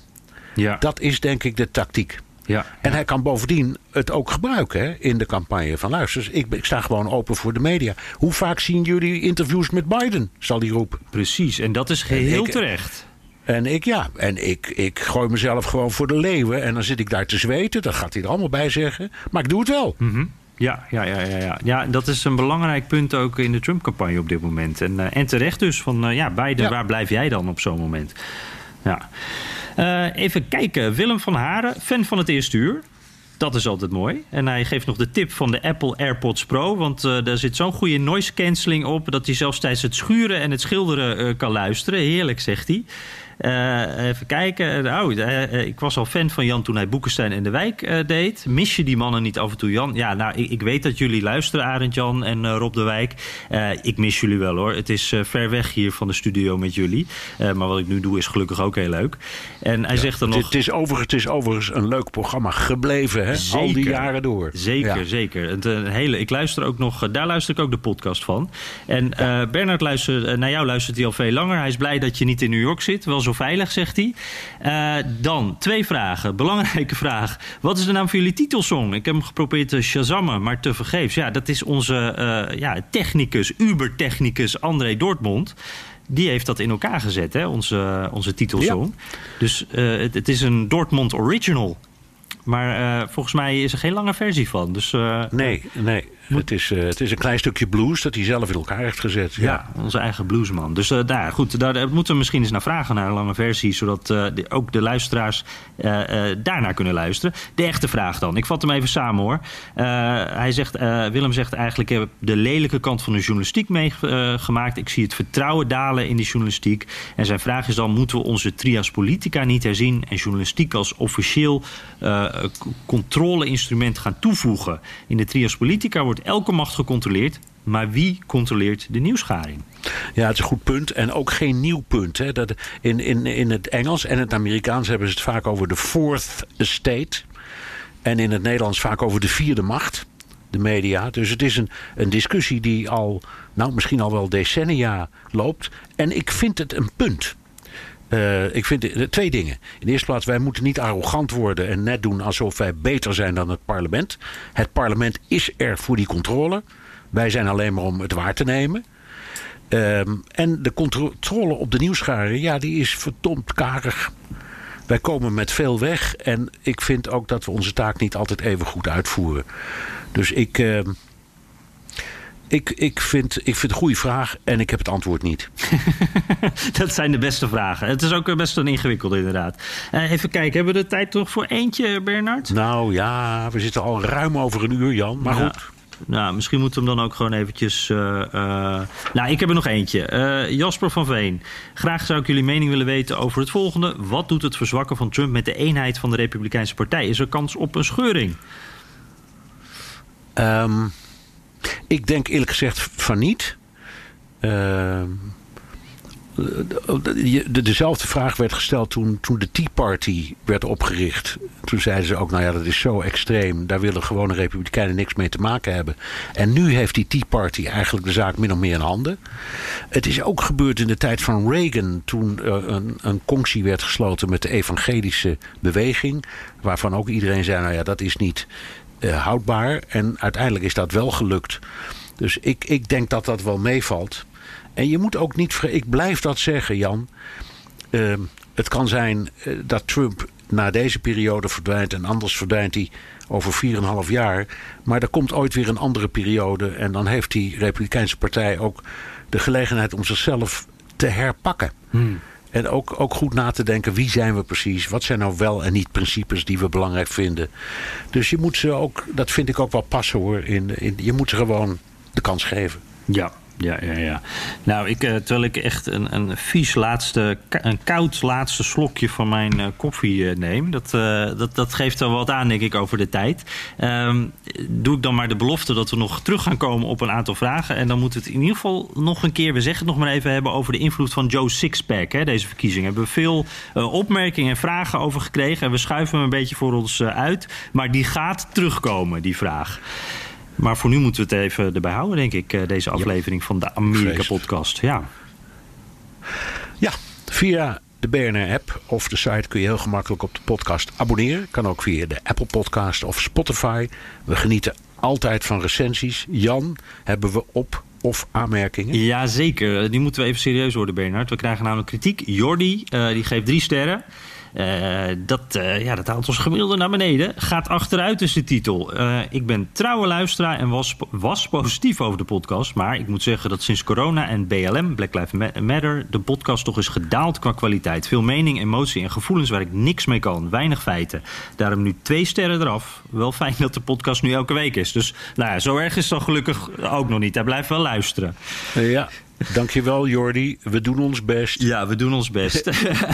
Ja. Dat is denk ik de tactiek. ja. En hij kan bovendien het ook gebruiken hè, in de campagne van luister, ik, ik sta gewoon open voor de media. Hoe vaak zien jullie interviews met Biden? Zal hij roepen. Precies. En dat is geheel ik- terecht. En ik ja, en ik, ik gooi mezelf gewoon voor de leeuwen. En dan zit ik daar te zweten. Dat gaat hij er allemaal bij zeggen. Maar ik doe het wel. Ja, ja, ja, ja, ja. ja, dat is een belangrijk punt ook in de Trump-campagne op dit moment. En, eh, en terecht dus van, eh, ja, Biden, Ja. waar blijf jij dan op zo'n moment? Ja. Eh, even kijken. Willem van Haren, fan van het eerste uur. Dat is altijd mooi. En hij geeft nog de tip van de Apple AirPods Pro. Want eh, daar zit zo'n goede noise cancelling op... dat hij zelfs tijdens het schuren en het schilderen eh, kan luisteren. Heerlijk, zegt hij. Eh, even kijken. Oh, eh, eh, ik was al fan van Jan toen hij Boekenstein en de Wijk eh, deed. Mis je die mannen niet af en toe, Jan? Ja, nou, ik, ik weet dat jullie luisteren, Arend Jan en eh, Rob de Wijk. Eh, ik mis jullie wel hoor. Het is eh, ver weg hier van de studio met jullie. Eh, maar wat ik nu doe is gelukkig ook heel leuk. En hij zegt dan nog... het, is overigens, het is overigens een leuk programma gebleven. Hè? Al die Zeker. jaren door. Zeker, Ja. zeker. Het, eh, hele, ik luister ook nog, eh, daar luister ik ook de podcast van. En eh Bernard luistert, eh, naar jou luistert hij al veel langer. Hij is blij dat je niet in New York zit. Wel zo veilig, zegt hij. Eh, dan twee vragen. Belangrijke vraag. Wat is de naam van jullie titelsong? Ik heb hem geprobeerd te shazammen, maar te vergeefs. Ja, dat is onze eh, ja, technicus, uber-technicus André Dortmund. Die heeft dat in elkaar gezet, hè, onze, onze titelsong. Dus eh, het, het is een Dortmund original. Maar eh, volgens mij is er geen lange versie van. Dus, eh, Nee, nee. Het is, uh, het is een klein stukje blues dat hij zelf in elkaar heeft gezet. Ja, ja onze eigen bluesman. Dus uh, daar, goed, daar, daar, moeten we misschien eens naar vragen, naar een lange versie. Zodat uh, de, ook de luisteraars daarnaar kunnen luisteren. De echte vraag dan. Ik vat hem even samen hoor. hij zegt, Willem zegt eigenlijk, ik heb de lelijke kant van de journalistiek meegemaakt. ik zie het vertrouwen dalen in de journalistiek. En zijn vraag is dan, moeten we onze trias politica niet herzien... en journalistiek als officieel controleinstrument gaan toevoegen? In de trias politica wordt elke macht gecontroleerd. Maar wie controleert de nieuwsgaring? Ja, het is een goed punt. En ook geen nieuw punt. Hè. Dat in, in, in het Engels en het Amerikaans hebben ze het vaak over de fourth estate. En in het Nederlands vaak over de vierde macht. De media. Dus het is een, een discussie die al, nou misschien al wel decennia loopt. En ik vind het een punt. Uh, ik vind twee dingen. In de eerste plaats, wij moeten niet arrogant worden en net doen alsof wij beter zijn dan het parlement. Het parlement is er voor die controle. Wij zijn alleen maar om het waar te nemen. Uh, en de controle op de nieuwsgaren, ja, die is verdomd karig. Wij komen met veel weg en ik vind ook dat we onze taak niet altijd even goed uitvoeren. Dus ik, ehm, ik, ik, vind, ik vind het een goede vraag en ik heb het antwoord niet. dat zijn de beste vragen. Het is ook best een ingewikkelde inderdaad. Uh, even kijken, hebben we de tijd toch voor eentje, Bernard? Nou ja, we zitten al ruim over een uur, Jan. Maar ja. goed. Nou, misschien moeten we hem dan ook gewoon eventjes... Uh, uh... Nou, ik heb er nog eentje. Uh, Jasper van Veen. Graag zou ik jullie mening willen weten over het volgende. Wat doet het verzwakken van Trump met de eenheid van de Republikeinse Partij? Is er kans op een scheuring? Um, ik denk eerlijk gezegd van niet. Uh, de, dezelfde vraag werd gesteld toen, toen de Tea Party werd opgericht. Toen zeiden ze ook, nou ja, dat is zo extreem. Daar willen gewone republikeinen niks mee te maken hebben. En nu heeft die Tea Party eigenlijk de zaak min of meer in handen. Het is ook gebeurd in de tijd van Reagan... toen uh, een, een conctie werd gesloten met de evangelische beweging... waarvan ook iedereen zei, nou ja, dat is niet houdbaar. En uiteindelijk is dat wel gelukt. Dus ik, ik denk dat dat wel meevalt. En je moet ook niet. Ik blijf dat zeggen, Jan. Uh, het kan zijn uh, dat Trump na deze periode verdwijnt en anders verdwijnt hij over 4,5 jaar. Maar er komt ooit weer een andere periode. En dan heeft die Republikeinse Partij ook de gelegenheid om zichzelf te herpakken. Hmm. En ook, ook goed na te denken, wie zijn we precies? Wat zijn nou wel en niet principes die we belangrijk vinden? Dus je moet ze ook, dat vind ik ook wel passen hoor. In, in, je moet ze gewoon de kans geven. Ja, ja, ja, ja. Nou, ik, uh, terwijl ik echt een, een vies laatste, een koud laatste slokje van mijn uh, koffie uh, neem. Dat, dat, dat geeft wel wat aan, denk ik, over de tijd. Um, doe ik dan maar de belofte dat we nog terug gaan komen op een aantal vragen. En dan moet het in ieder geval nog een keer, we zeggen het nog maar even, hebben over de invloed van Joe Sixpack. Hè, deze verkiezingen. Hebben we veel opmerkingen en vragen over gekregen. En we schuiven hem een beetje voor ons uit. Maar die gaat terugkomen, die vraag. Maar voor nu moeten we het even erbij houden, denk ik, eh, deze aflevering van de Amerika-podcast. Ja. ja, via de BNR-app of de site kun je heel gemakkelijk op de podcast abonneren. Kan ook via de Apple Podcast of Spotify. We genieten altijd van recensies. Jan, hebben we op of aanmerkingen? Jazeker, die moeten we even serieus worden, Bernard. We krijgen namelijk kritiek. Jordi, uh, die geeft drie sterren. Uh, dat, uh, ja, dat haalt ons gemiddelde naar beneden. Gaat achteruit is de titel. Uh, ik ben trouwe luisteraar en was, was positief over de podcast. Maar ik moet zeggen dat sinds corona en BLM, Black Lives Matter... de podcast toch is gedaald qua kwaliteit. Veel mening, emotie en gevoelens waar ik niks mee kan. Weinig feiten. Daarom nu twee sterren eraf. Wel fijn dat de podcast nu elke week is. Dus nou ja, zo erg is dan gelukkig ook nog niet. Hij blijft wel luisteren. Ja, Dankjewel Jordi, we doen ons best. Ja, we doen ons best.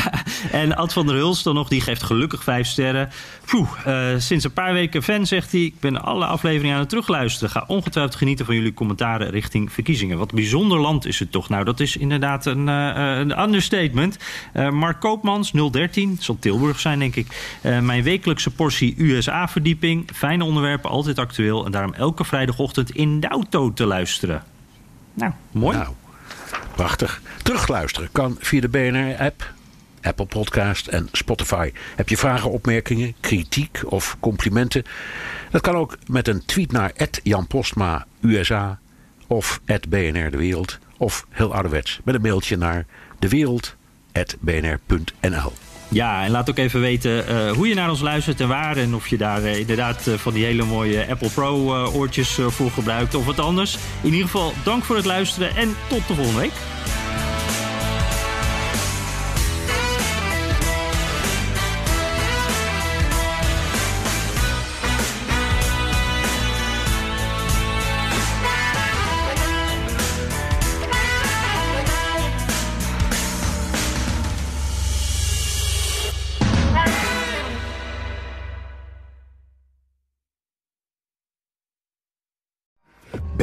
en Ad van der Huls dan nog, die geeft gelukkig vijf sterren. Poeh, uh, sinds een paar weken fan, zegt hij. Ik ben alle afleveringen aan het terugluisteren. Ga ongetwijfeld genieten van jullie commentaren richting verkiezingen. Wat een bijzonder land is het toch. Nou, dat is inderdaad een, uh, een understatement. Uh, Mark Koopmans, 013, zal Tilburg zijn denk ik. mijn wekelijkse portie USA-verdieping. Fijne onderwerpen, altijd actueel. En daarom elke vrijdagochtend in de auto te luisteren. Nou, mooi. Nou. Prachtig. Terugluisteren kan via de BNR-app, Apple Podcast en Spotify. Heb je vragen, opmerkingen, kritiek of complimenten? Dat kan ook met een tweet naar Jan Postma USA of BNR De Wereld. Of heel ouderwets met een mailtje naar dewereld.bnr.nl. Ja, en laat ook even weten uh, hoe je naar ons luistert en waar. En of je daar uh, inderdaad uh, van die hele mooie Apple Pro oortjes voor gebruikt of wat anders. In ieder geval, dank voor het luisteren en tot de volgende week.